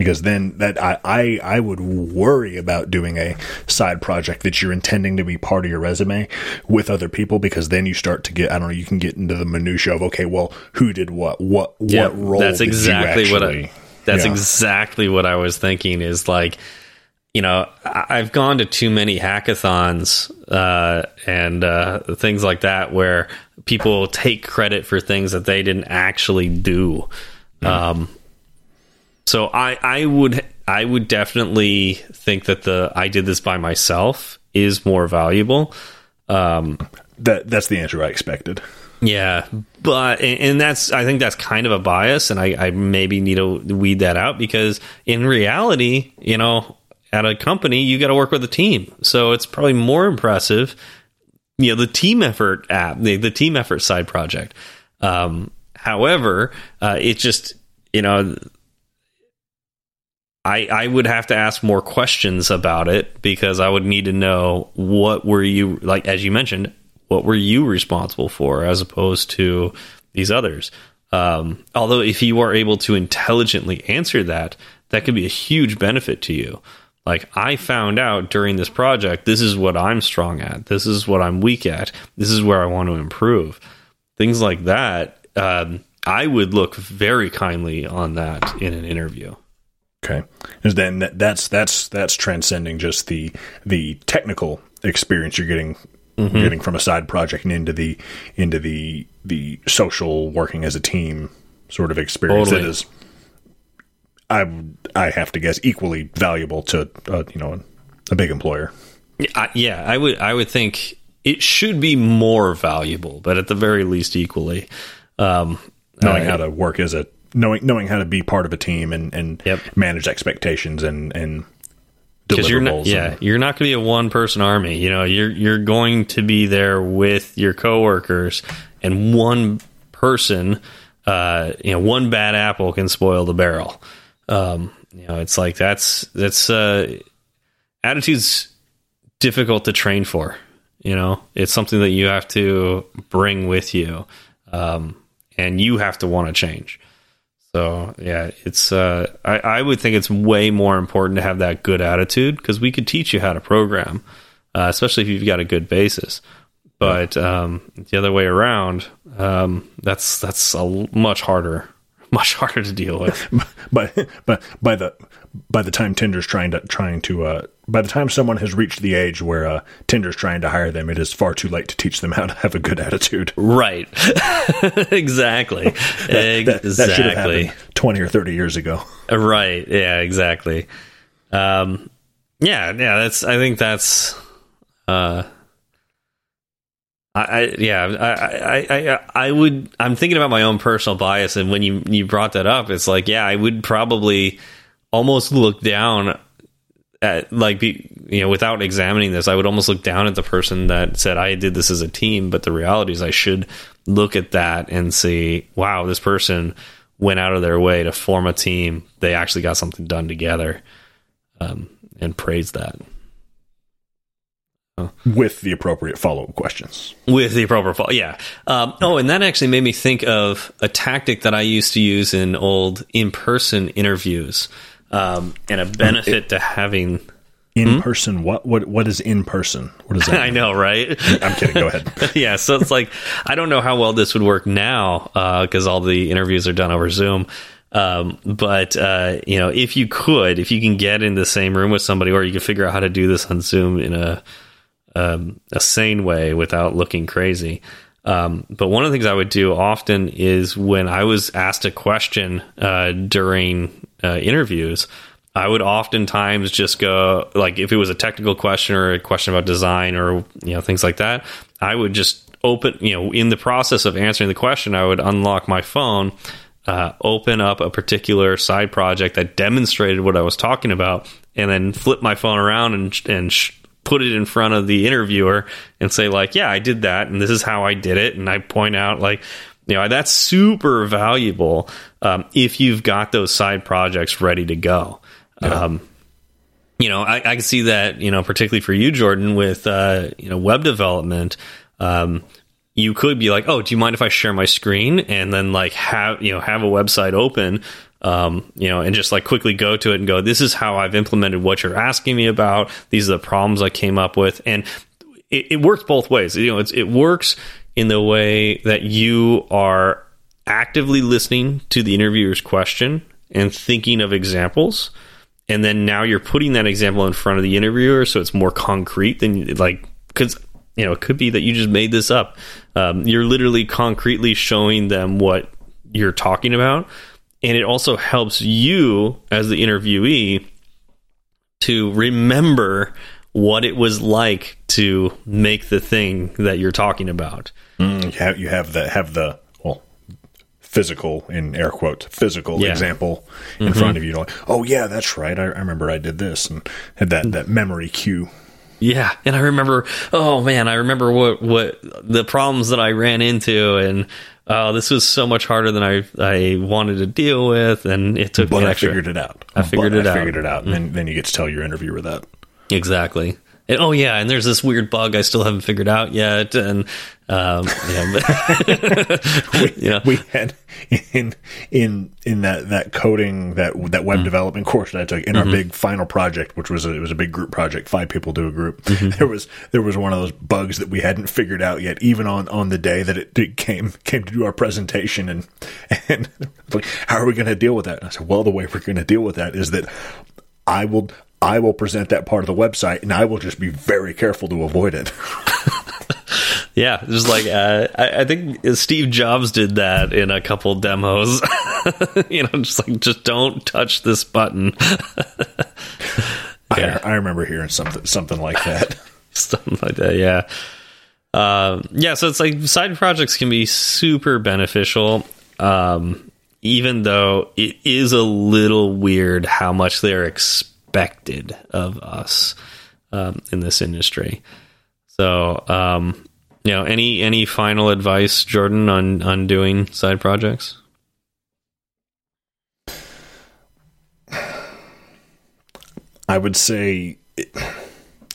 Speaker 1: because then that I, I I would worry about doing a side project that you're intending to be part of your resume with other people because then you start to get I don't know you can get into the minutia of okay well who did what what what role
Speaker 2: that's exactly
Speaker 1: actually,
Speaker 2: what I, that's yeah. exactly what I was thinking is like you know I've gone to too many hackathons uh, and uh, things like that where people take credit for things that they didn't actually do. Mm. Um, so I I would I would definitely think that the I did this by myself is more valuable. Um,
Speaker 1: that that's the answer I expected.
Speaker 2: Yeah, but and that's I think that's kind of a bias, and I, I maybe need to weed that out because in reality, you know, at a company you got to work with a team, so it's probably more impressive. You know, the team effort app, the, the team effort side project. Um, however, uh, it just you know I, I would have to ask more questions about it because I would need to know what were you like as you mentioned what were you responsible for as opposed to these others um, although if you are able to intelligently answer that that could be a huge benefit to you like I found out during this project this is what I'm strong at. This is what I'm weak at. This is where I want to improve. Things like that um, I would look very kindly on that in an interview.
Speaker 1: Okay, is then that, that's that's that's transcending just the the technical experience you're getting mm-hmm. getting from a side project and into the into the the social working as a team sort of experience. Totally. that is I I have to guess equally valuable to uh, you know a big employer.
Speaker 2: Yeah, I, yeah, I would I would think it should be more valuable, but at the very least equally. Um,
Speaker 1: knowing uh, how to work as a knowing knowing how to be part of a team and and yep. manage expectations and and
Speaker 2: because you're not, yeah, and, you're not going to be a one person army. You know, you're you're going to be there with your coworkers, and one person, uh, you know, one bad apple can spoil the barrel. Um, you know, it's like that's that's uh, attitudes difficult to train for. You know, it's something that you have to bring with you, um, and you have to want to change. So yeah, it's uh, I, I would think it's way more important to have that good attitude because we could teach you how to program, uh, especially if you've got a good basis. But um, the other way around, um, that's that's a much harder, much harder to deal with.
Speaker 1: but but by the by the time Tinder's trying to trying to uh, by the time someone has reached the age where uh, Tinder's trying to hire them, it is far too late to teach them how to have a good attitude.
Speaker 2: Right. exactly.
Speaker 1: that, that, exactly. That should have happened twenty or thirty years ago.
Speaker 2: Right. Yeah. Exactly. Um. Yeah. Yeah. That's. I think that's. Uh. I, yeah I, I I I would I'm thinking about my own personal bias and when you you brought that up it's like yeah I would probably almost look down at like be you know without examining this i would almost look down at the person that said i did this as a team but the reality is i should look at that and see wow this person went out of their way to form a team. They actually got something done together um, and praise that
Speaker 1: with the appropriate follow-up questions
Speaker 2: with the appropriate follow yeah um, oh and that actually made me think of a tactic that i used to use in old in-person interviews um, and a benefit it, to having
Speaker 1: in hmm? person. What what what is in person? What is that?
Speaker 2: I know, right?
Speaker 1: I'm kidding. Go ahead.
Speaker 2: yeah, so it's like I don't know how well this would work now because uh, all the interviews are done over Zoom. Um, but uh, you know, if you could, if you can get in the same room with somebody, or you can figure out how to do this on Zoom in a um, a sane way without looking crazy. Um, but one of the things I would do often is when I was asked a question uh, during uh, interviews, I would oftentimes just go like if it was a technical question or a question about design or you know things like that, I would just open you know in the process of answering the question, I would unlock my phone uh, open up a particular side project that demonstrated what I was talking about, and then flip my phone around and and put it in front of the interviewer and say like, yeah, I did that, and this is how I did it, and I point out like, you know, that's super valuable um, if you've got those side projects ready to go. Yeah. Um, you know, I, I, can see that, you know, particularly for you, Jordan, with, uh, you know, web development, um, you could be like, oh, do you mind if I share my screen and then like have, you know, have a website open, um, you know, and just like quickly go to it and go, this is how I've implemented what you're asking me about. These are the problems I came up with. And it, it works both ways. You know, it works in the way that you are actively listening to the interviewer's question and thinking of examples and then now you're putting that example in front of the interviewer so it's more concrete than like because you know it could be that you just made this up um, you're literally concretely showing them what you're talking about and it also helps you as the interviewee to remember what it was like to make the thing that you're talking about.
Speaker 1: Mm, you have, the have the physical in air quotes physical yeah. example in mm-hmm. front of you like oh yeah that's right I, I, remember i did this and had that that memory cue
Speaker 2: yeah and i remember oh man i remember what what the problems that i ran into and oh this was so much harder than i i wanted to deal with and it took
Speaker 1: but i figured it out.
Speaker 2: I figured but it
Speaker 1: I
Speaker 2: out.
Speaker 1: figured it out. Mm-hmm. and then, then you get to tell your interviewer that.
Speaker 2: Exactly and, oh yeah, and there's this weird bug I still haven't figured out yet, and um, yeah,
Speaker 1: we, yeah. we had in in in that that coding that that web mm. development course that I took in mm-hmm. our big final project, which was a, it was a big group project, five people do a group. Mm-hmm. There was there was one of those bugs that we hadn't figured out yet, even on on the day that it, it came came to do our presentation, and and like, how are we going to deal with that? And I said, well, the way we're going to deal with that is that I will I will present that part of the website, and I will just be very careful to avoid it.
Speaker 2: yeah, just like uh, I, I, think Steve Jobs did that in a couple demos. you know, just like just don't touch this button.
Speaker 1: yeah. I, I, remember hearing something something like that.
Speaker 2: something like that, yeah. Um, yeah, so it's like side projects can be super beneficial. Um, even though it is a little weird how much they're expected of us um, in this industry. So, um, you know, any any final advice, Jordan, on on doing side projects?
Speaker 1: I would say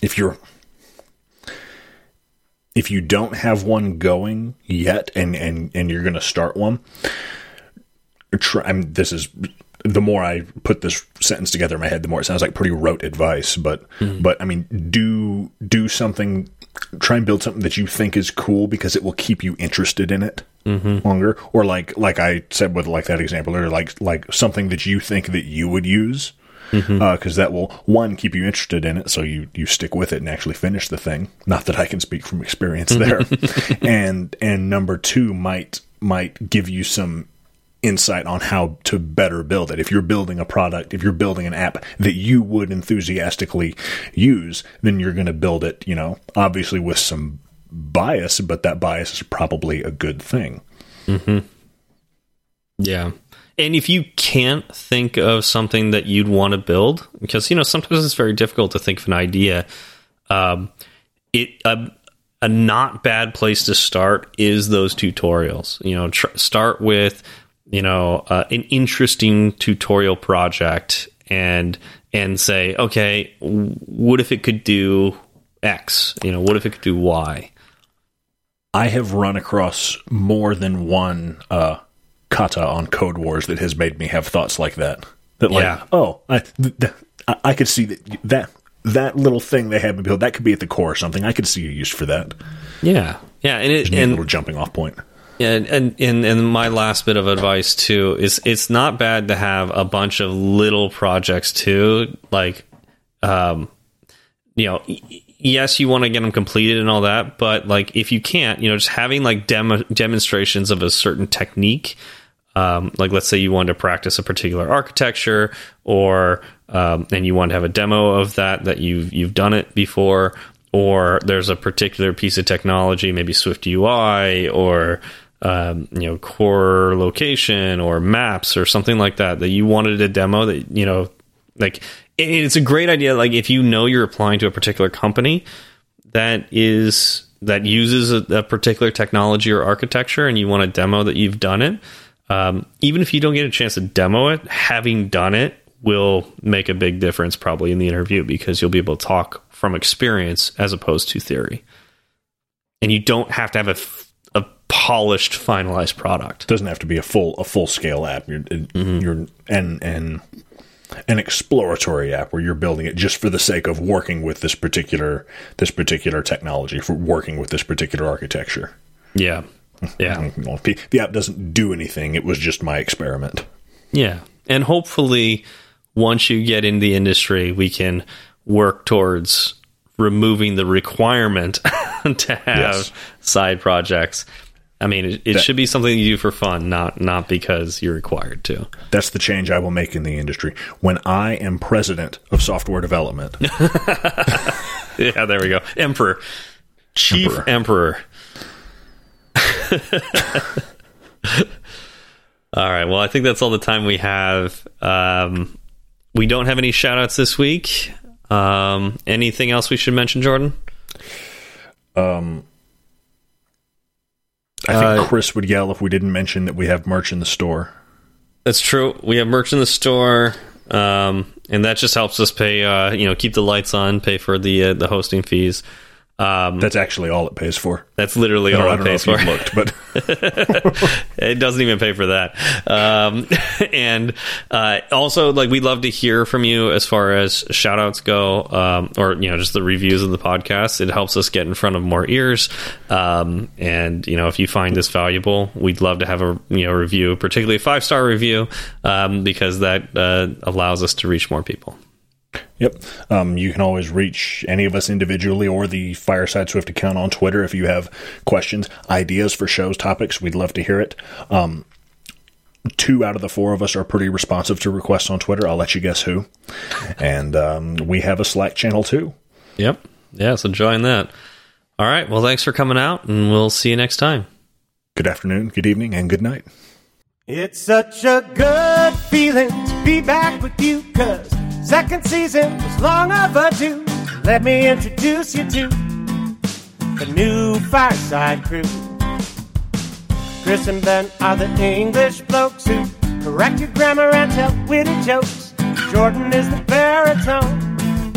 Speaker 1: if you're if you don't have one going yet and and and you're going to start one try I mean, this is the more I put this sentence together in my head, the more it sounds like pretty rote advice. But mm-hmm. but I mean, do do something. Try and build something that you think is cool because it will keep you interested in it mm-hmm. longer. Or like like I said with like that example, or like like something that you think that you would use because mm-hmm. uh, that will one keep you interested in it, so you you stick with it and actually finish the thing. Not that I can speak from experience there, and and number two might might give you some insight on how to better build it. If you're building a product, if you're building an app that you would enthusiastically use, then you're going to build it, you know, obviously with some bias, but that bias is probably a good thing.
Speaker 2: hmm Yeah. And if you can't think of something that you'd want to build, because, you know, sometimes it's very difficult to think of an idea, um, it, a not bad place to start is those tutorials. You know, start with you know uh, an interesting tutorial project and and say okay what if it could do x? You know what if it could do y?
Speaker 1: I have run across more than one uh, kata on Codewars that has made me have thoughts like that. That like yeah. oh I, th- I could see that that that little thing they have built that could be at the core or something. I could see a use for that.
Speaker 2: Yeah. Yeah and it and, a
Speaker 1: little jumping off point
Speaker 2: yeah, and, and and my last bit of advice too is it's not bad to have a bunch of little projects too. Like, um, you know, yes, you want to get them completed and all that, but like if you can't, you know, just having like demo demonstrations of a certain technique. Um, like let's say you want to practice a particular architecture, or um, and you want to have a demo of that that you've you've done it before, or there's a particular piece of technology, maybe SwiftUI or um, you know core location or maps or something like that that you wanted to demo that you know like it's a great idea. Like if you know you're applying to a particular company that is that uses a, a particular technology or architecture and you want to demo that you've done it um, even if you don't get a chance to demo it having done it will make a big difference probably in the interview because you'll be able to talk from experience as opposed to theory. And you don't have to have a polished, finalized product.
Speaker 1: Doesn't have to be a full a full scale app. You're mm-hmm. you're and and an exploratory app where you're building it just for the sake of working with this particular this particular technology for working with this particular architecture.
Speaker 2: Yeah, yeah.
Speaker 1: the, the app doesn't do anything. It was just my experiment.
Speaker 2: Yeah, and hopefully, once you get in the industry, we can work towards removing the requirement to have yes. side projects I mean, it, it that, should be something you do for fun, not not because you're required to.
Speaker 1: That's the change I will make in the industry when I am president of software development.
Speaker 2: yeah, there we go. Emperor, chief emperor. emperor. all right. Well, I think that's all the time we have. Um, we don't have any shout outs this week. Um, anything else we should mention, Jordan?
Speaker 1: Um, I think uh, Chris would yell if we didn't mention that we have merch in the store.
Speaker 2: That's true. We have merch in the store, um, and that just helps us pay. Uh, you know, keep the lights on, pay for the uh, the hosting fees.
Speaker 1: Um, that's actually all it pays for.
Speaker 2: That's literally all it pays for. Looked, but it doesn't even pay for that. Um, and uh, also, like we'd love to hear from you as far as shout outs go, um, or you know, just the reviews of the podcast. It helps us get in front of more ears. Um, and you know, if you find this valuable, we'd love to have a you know review, particularly a five star review, um, because that uh, allows us to reach more people.
Speaker 1: Yep. Um, you can always reach any of us individually or the Fireside Swift account on Twitter if you have questions, ideas for shows, topics. We'd love to hear it. Um, two out of the four of us are pretty responsive to requests on Twitter. I'll let you guess who. And um, we have a Slack channel too.
Speaker 2: Yep. Yeah, so join that. All right. Well, thanks for coming out, and we'll see you next time.
Speaker 1: Good afternoon, good evening, and good night.
Speaker 3: It's such a good feeling to be back with you, cuz Second season was long overdue. Let me introduce you to the new Fireside crew. Chris and Ben are the English blokes who correct your grammar and tell witty jokes. Jordan is the baritone.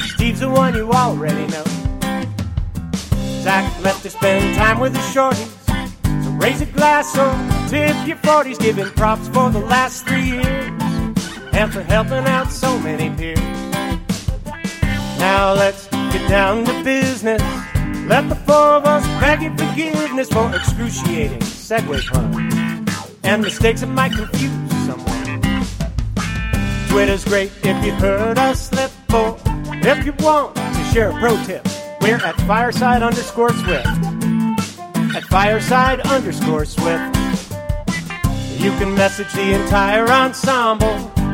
Speaker 3: Steve's the one you already know. Zach left to spend time with the shorties. So raise a glass or tip your 40s, giving props for the last three years for helping out so many peers. Now let's get down to business. Let the four of us beg your forgiveness for excruciating segue puns and mistakes that might confuse someone. Twitter's great if you heard us slip, or if you want to share a pro tip, we're at fireside underscore swift. At fireside underscore swift. You can message the entire ensemble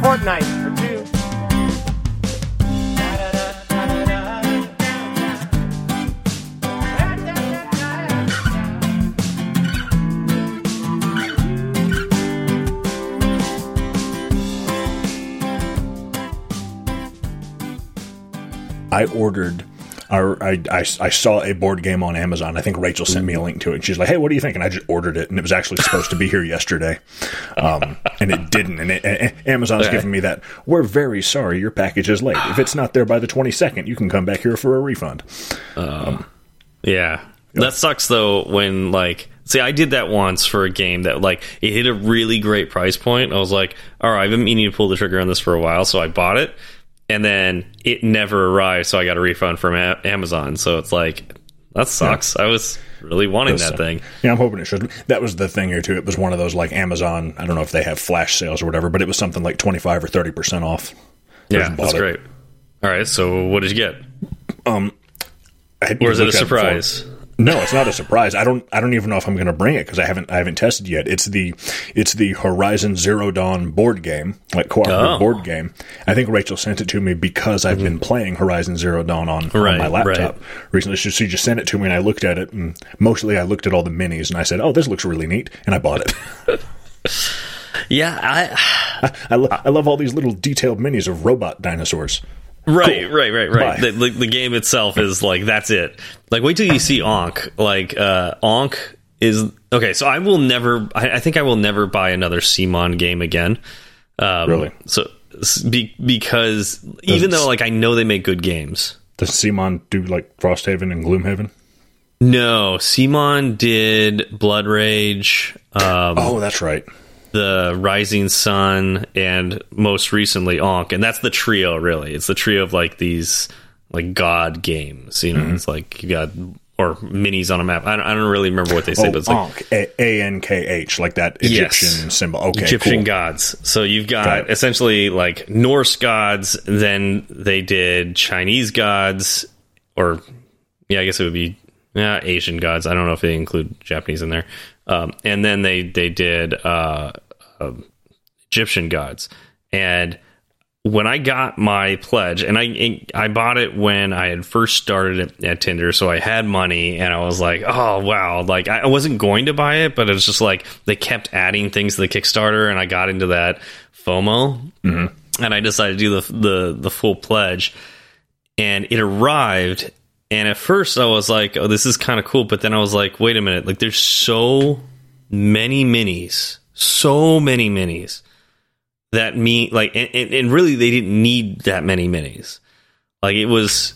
Speaker 3: fortnight or two.
Speaker 1: I ordered I, I, I, saw a board game on Amazon. I think Rachel sent me a link to it. She's like, "Hey, what do you think?" And I just ordered it, and it was actually supposed to be here yesterday, um, and it didn't. And, it, and Amazon's okay. giving me that. We're very sorry, your package is late. If it's not there by the twenty second, you can come back here for a refund.
Speaker 2: Uh, um, yeah, that sucks though. When like See, I did that once for a game that like it hit a really great price point. I was like, all right, I've been meaning to pull the trigger on this for a while, so I bought it and then it never arrived, so I got a refund from Amazon. So it's like that sucks. I was really wanting that thing.
Speaker 1: Yeah, I'm hoping it should. That was the thing here too. It was one of those like Amazon. I don't know if they have flash sales or whatever, but it was something like 25 or 30 percent off.
Speaker 2: Yeah, that's great. All right, so what did you get?
Speaker 1: Um,
Speaker 2: or is it a surprise?
Speaker 1: No, it's not a surprise. I don't. I don't even know if I'm going to bring it because I haven't. I haven't tested yet. It's the. It's the Horizon Zero Dawn board game, like cooperative oh. board game. I think Rachel sent it to me because I've mm-hmm. been playing Horizon Zero Dawn on, right, on my laptop right. recently. So she just sent it to me, and I looked at it, and mostly I looked at all the minis, and I said, "Oh, this looks really neat," and I bought it.
Speaker 2: yeah, I
Speaker 1: I, I, lo- I love all these little detailed minis of robot dinosaurs.
Speaker 2: Right, cool. right, right, right. The, the, the, game itself is like that's it. Like wait till you see Ankh. Like uh Ankh is okay. So I will never. I, I think I will never buy another CMON game again. Um,
Speaker 1: really?
Speaker 2: So be, because does even though like I know they make good games,
Speaker 1: does CMON do like Frosthaven and Gloomhaven?
Speaker 2: No, CMON did Blood Rage. Um,
Speaker 1: oh, that's right
Speaker 2: the Rising Sun, and most recently Ankh, and that's the trio. Really, it's the trio of like these like God games. You know, mm-hmm. it's like you got or minis on a map. I don't, I don't really remember what they say, oh, but it's like
Speaker 1: A N K H, like that Egyptian yes. symbol. Okay,
Speaker 2: Egyptian
Speaker 1: cool.
Speaker 2: gods. So you've got, got essentially like Norse gods. Then they did Chinese gods, or yeah, I guess it would be yeah Asian gods. I don't know if they include Japanese in there. Um, and then they they did uh, uh, Egyptian gods. And when I got my pledge, and I I bought it when I had first started at, Tinder, so I had money, and I was like, oh wow, like I wasn't going to buy it, but it was just like they kept adding things to the Kickstarter, and I got into that FOMO, mm-hmm. and I decided to do the the the full pledge, and it arrived, and at first I was like, oh, this is kind of cool. But then I was like, wait a minute, like there's so many minis, so many minis that mean like, and, and really they didn't need that many minis. Like it was,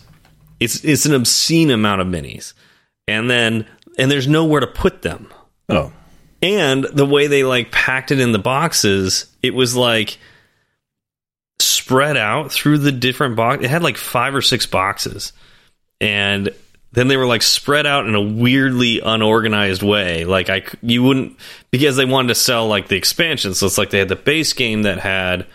Speaker 2: it's, it's an obscene amount of minis. And then, and there's nowhere to put them.
Speaker 1: Oh.
Speaker 2: And the way they like packed it in the boxes, it was like, spread out through the different box. It had like five or six boxes, and then they were like spread out in a weirdly unorganized way. Like I, you wouldn't because they wanted to sell like the expansion. So it's like they had the base game that had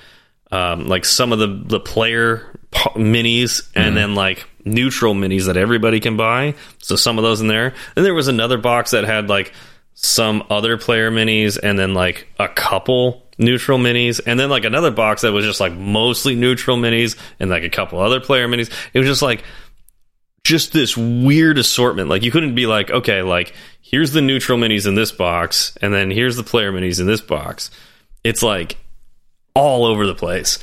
Speaker 2: um, like some of the the player minis, and mm-hmm. then like neutral minis that everybody can buy. So some of those in there. Then there was another box that had like some other player minis, and then like a couple neutral minis, and then like another box that was just like mostly neutral minis, and like a couple other player minis. It was just like just this weird assortment. Like you couldn't be like, okay, like here's the neutral minis in this box, and then here's the player minis in this box. It's like all over the place,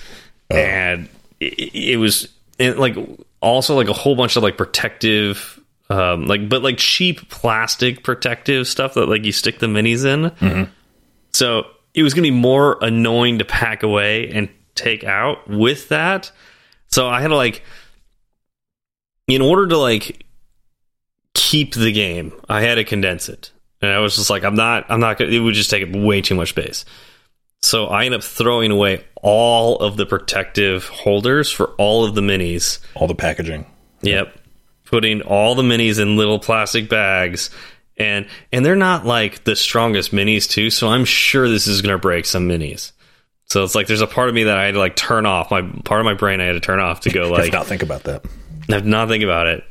Speaker 2: oh. and it, it was and like also like a whole bunch of like protective, um, like but like cheap plastic protective stuff that like you stick the minis in. Mm-hmm. So it was going to be more annoying to pack away and take out with that. So I had to like in order to like keep the game, I had to condense it. And I was just like, I'm not, I'm not gonna, it would just take way too much space. So I end up throwing away all of the protective holders for all of the minis.
Speaker 1: All the packaging.
Speaker 2: Yep. Putting all the minis in little plastic bags. And and they're not like the strongest minis too, so I'm sure this is gonna break some minis. So it's like there's a part of me that I had to like turn off. My part of my brain I had to turn off to go like
Speaker 1: not think about that.
Speaker 2: I have not think about it.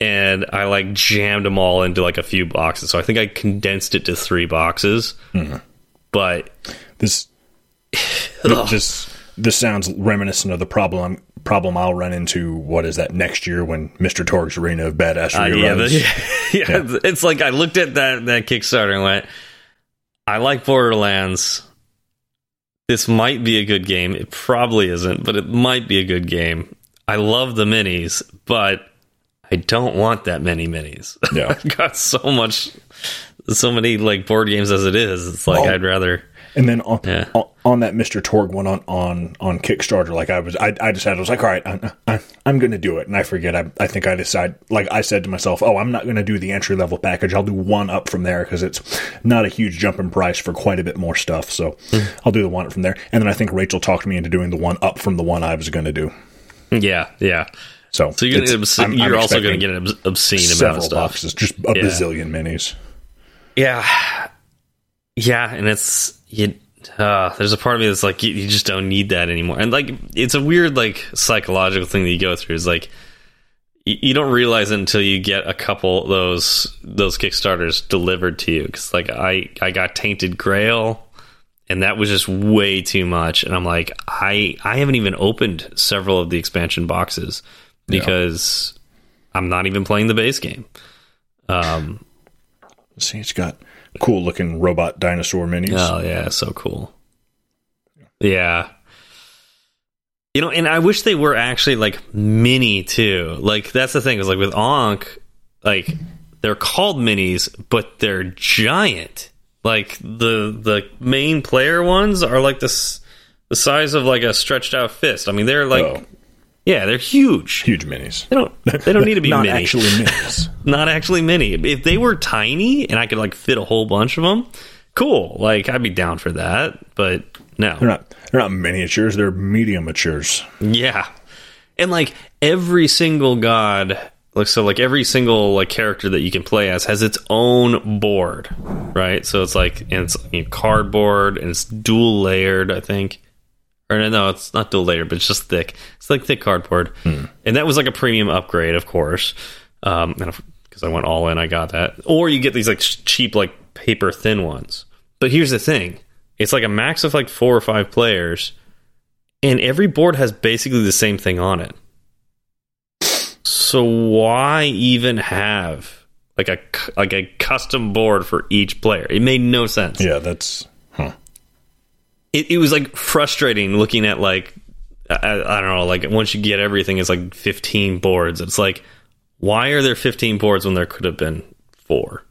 Speaker 2: And I like jammed them all into like a few boxes. So I think I condensed it to three boxes. Mm-hmm. But
Speaker 1: this just this sounds reminiscent of the problem problem I'll run into. What is that next year when Mr. Torgue's Arena of Badass uh,
Speaker 2: yeah, the, yeah, yeah, it's like I looked at that that Kickstarter and went, I like Borderlands. This might be a good game. It probably isn't, but it might be a good game. I love the minis, but I don't want that many minis. Yeah. I've got so much, so many like board games as it is. It's like I'd rather.
Speaker 1: And then on, yeah. on, on that Mr. Torgue one on, on, on Kickstarter, like I was, I, I decided I was like, all right, I, I, I'm going to do it. And I forget, I, I think I decide, like I said to myself, oh, I'm not going to do the entry level package. I'll do one up from there because it's not a huge jump in price for quite a bit more stuff. So mm. I'll do the one up from there. And then I think Rachel talked me into doing the one up from the one I was going to do.
Speaker 2: Yeah, yeah.
Speaker 1: So,
Speaker 2: So you're, get obs-
Speaker 1: I'm- I'm
Speaker 2: also going to get an obscene amount of stuff.
Speaker 1: boxes, just a
Speaker 2: Yeah.
Speaker 1: bazillion minis.
Speaker 2: Yeah, yeah, and it's you. Uh, there's a part of me that's like you, you just don't need that anymore, and like it's a weird like psychological thing that you go through. Is like you, you don't realize it until you get a couple of those those Kickstarters delivered to you. Because like I I got Tainted Grail, and that was just way too much. And I'm like I I haven't even opened several of the expansion boxes because I'm not even playing the base game. Um,
Speaker 1: See, it's got cool looking robot dinosaur minis.
Speaker 2: Oh yeah, so cool. Yeah. You know, and I wish they were actually like mini too. Like that's the thing is like with Ankh like they're called minis, but they're giant. Like the the main player ones are like this the size of like a stretched out fist. I mean, they're like
Speaker 1: Oh.
Speaker 2: yeah, they're huge.
Speaker 1: Huge minis.
Speaker 2: They don't they don't need to be
Speaker 1: Not
Speaker 2: mini
Speaker 1: actually minis.
Speaker 2: not actually mini. If they were tiny and I could like fit a whole bunch of them, cool. Like I'd be down for that. But no,
Speaker 1: they're not. They're not miniatures. They're mediumatures.
Speaker 2: yeah, and like every single god, like so, like every single like character that you can play as has its own board, right? So it's like and it's you know, cardboard and it's dual layered, I think. Or no, no, it's not dual layered, but it's just thick. It's like thick cardboard, and that was like a premium upgrade, of course. Um, and because I went all in, I got that. Or you get these like cheap, like paper thin ones. But here's the thing: it's like a max of like four or five players, and every board has basically the same thing on it. So why even have like a like a custom board for each player? It made no sense
Speaker 1: Yeah, that's. Huh.
Speaker 2: it, it was like frustrating looking at like I, I don't know like once you get everything it's like 15 boards it's like why are there 15 boards when there could have been four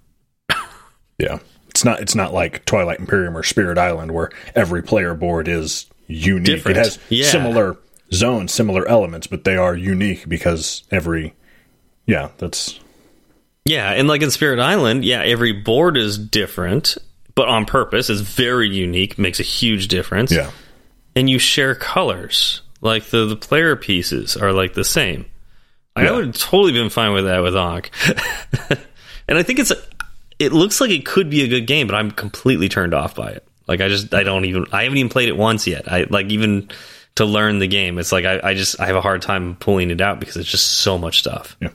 Speaker 1: Yeah, it's not. It's not like Twilight Imperium or Spirit Island where every player board is unique.
Speaker 2: Different.
Speaker 1: It has
Speaker 2: Yeah.
Speaker 1: similar zones, similar elements, but they are unique because every. Yeah, that's
Speaker 2: yeah and like in spirit island yeah every board is different but on purpose is very unique makes a huge difference
Speaker 1: yeah.
Speaker 2: and you share colors like the the player pieces are like the same Like, I would have totally been fine with that with Ankh. and I think it's it looks like it could be a good game, but I'm completely turned off by it. Like I just I don't even I haven't even played it once yet. I like even to learn the game, it's like I, I just I have a hard time pulling it out because it's just so much stuff.
Speaker 1: Yeah,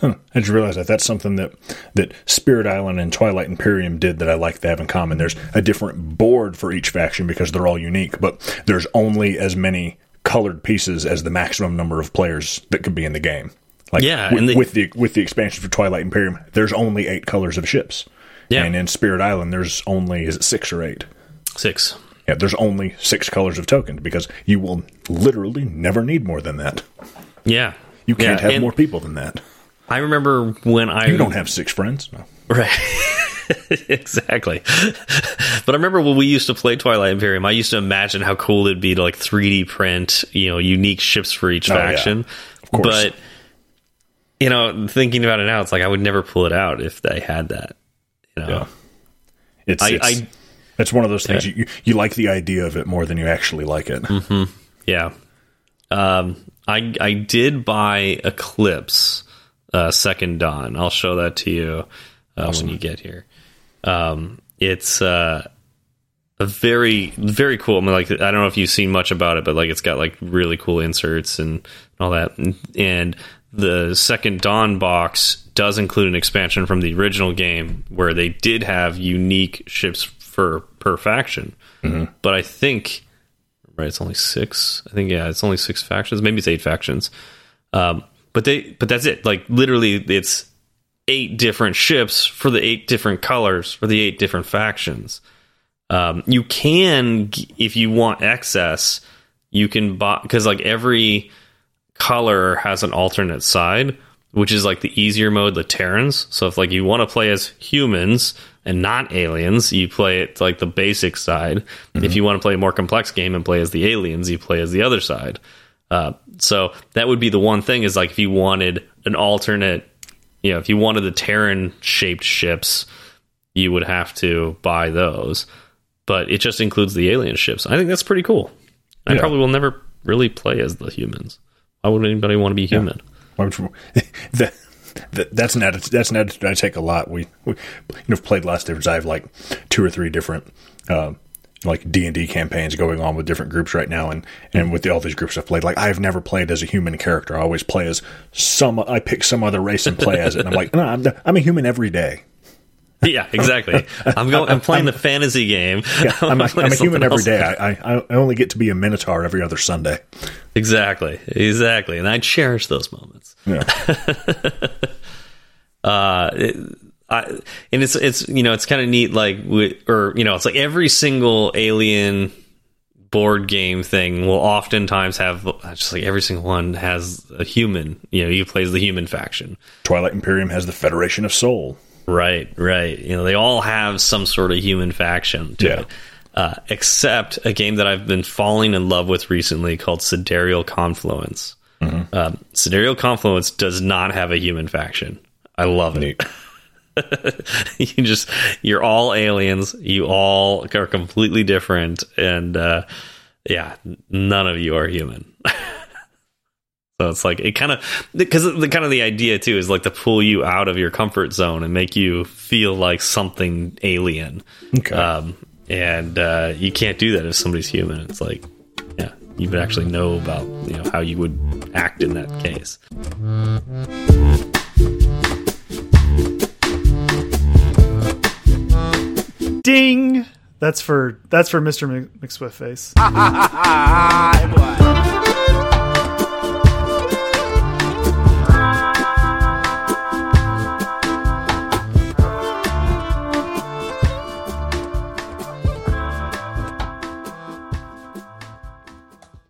Speaker 1: huh. I just realized that that's something that that Spirit Island and Twilight Imperium did that I like to have in common. There's a different board for each faction because they're all unique, but there's only as many colored pieces as the maximum number of players that could be in the game. Like
Speaker 2: Yeah,
Speaker 1: with,
Speaker 2: they-
Speaker 1: with the with the expansion for Twilight Imperium, there's only eight colors of ships.
Speaker 2: Yeah.
Speaker 1: and in Spirit Island, there's only is it six or eight?
Speaker 2: Six.
Speaker 1: Yeah, there's only six colors of tokens because you will literally never need more than that.
Speaker 2: Yeah.
Speaker 1: You can't
Speaker 2: Yeah,
Speaker 1: have more people than that.
Speaker 2: I remember when I
Speaker 1: You don't have six friends. No.
Speaker 2: Right. exactly. But I remember when we used to play Twilight Imperium, I used to imagine how cool it'd be to like 3D print, you know, unique ships for each
Speaker 1: Oh, yeah.
Speaker 2: faction.
Speaker 1: Of course.
Speaker 2: But you know, thinking about it now, it's like I would never pull it out if they had that. You know.
Speaker 1: Yeah. It's,
Speaker 2: I-
Speaker 1: it's,
Speaker 2: I-
Speaker 1: it's one of those things you, you like the idea of it more than you actually like it.
Speaker 2: Yeah. Um, I I did buy Eclipse uh, Second Dawn. I'll show that to you uh, when you get here. Um, it's uh, a very very cool. I mean, like I don't know if you've seen much about it, but like it's got like really cool inserts and all that. And the Second Dawn box does include an expansion from the original game where they did have unique ships for per faction. But I think right? It's only six. I think yeah, it's only six factions. Maybe it's eight factions. Um, but they, but that's it. Like literally, it's eight different ships for the eight different colors for the eight different factions. Um, you can, if you want excess, you can buy because like every color has an alternate side, which is like the easier mode, the Terrans. So if like you want to play as humans and not aliens, you play it like the basic side. If you want to play a more complex game and play as the aliens, you play as the other side. Uh, so that would be the one thing is like if you wanted an alternate, you know, if you wanted the Terran shaped ships, you would have to buy those. But it just includes the alien ships. I think that's pretty cool. I probably will never really play as the humans. Why would anybody want to be human?
Speaker 1: that, that, that's an attitude, that's an attitude I take a lot. We, we you know played last difference. I have like two or three different. Uh, like D and D campaigns going on with different groups right now, and and with the, all these groups I've played, like I've never played as a human character. I always play as some. I pick some other race and play as it. And I'm like, no, I'm, I'm a human every day.
Speaker 2: Yeah, exactly. I'm going. I'm playing the fantasy game.
Speaker 1: Yeah, I'm, a, I'm a human every day. I, I I only get to be a minotaur every other Sunday.
Speaker 2: Exactly, exactly, and I cherish those moments.
Speaker 1: Yeah.
Speaker 2: uh, it, I, and it's it's you know it's kind of neat like we, or you know it's like every single alien board game thing will oftentimes have just like every single one has a human you know you plays the human faction
Speaker 1: twilight imperium has the federation of Sol
Speaker 2: Right, right. You know, they all have some sort of human faction to
Speaker 1: Yeah.
Speaker 2: it. Uh, except a game that I've been falling in love with recently called Sidereal Confluence. Um, Sidereal Confluence does not have a human faction. I love it. You just you're all aliens. You all are completely different, and uh, yeah, none of you are human. so it's like it kind of because the kind of the idea too is like to pull you out of your comfort zone and make you feel like something alien.
Speaker 1: Okay.
Speaker 2: Um, and uh, you can't do that if somebody's human. It's like, you would actually know about you know how you would act in that case.
Speaker 4: Ding. That's for that's for Mr. Mc- McSwiftface.
Speaker 3: Hi, boy.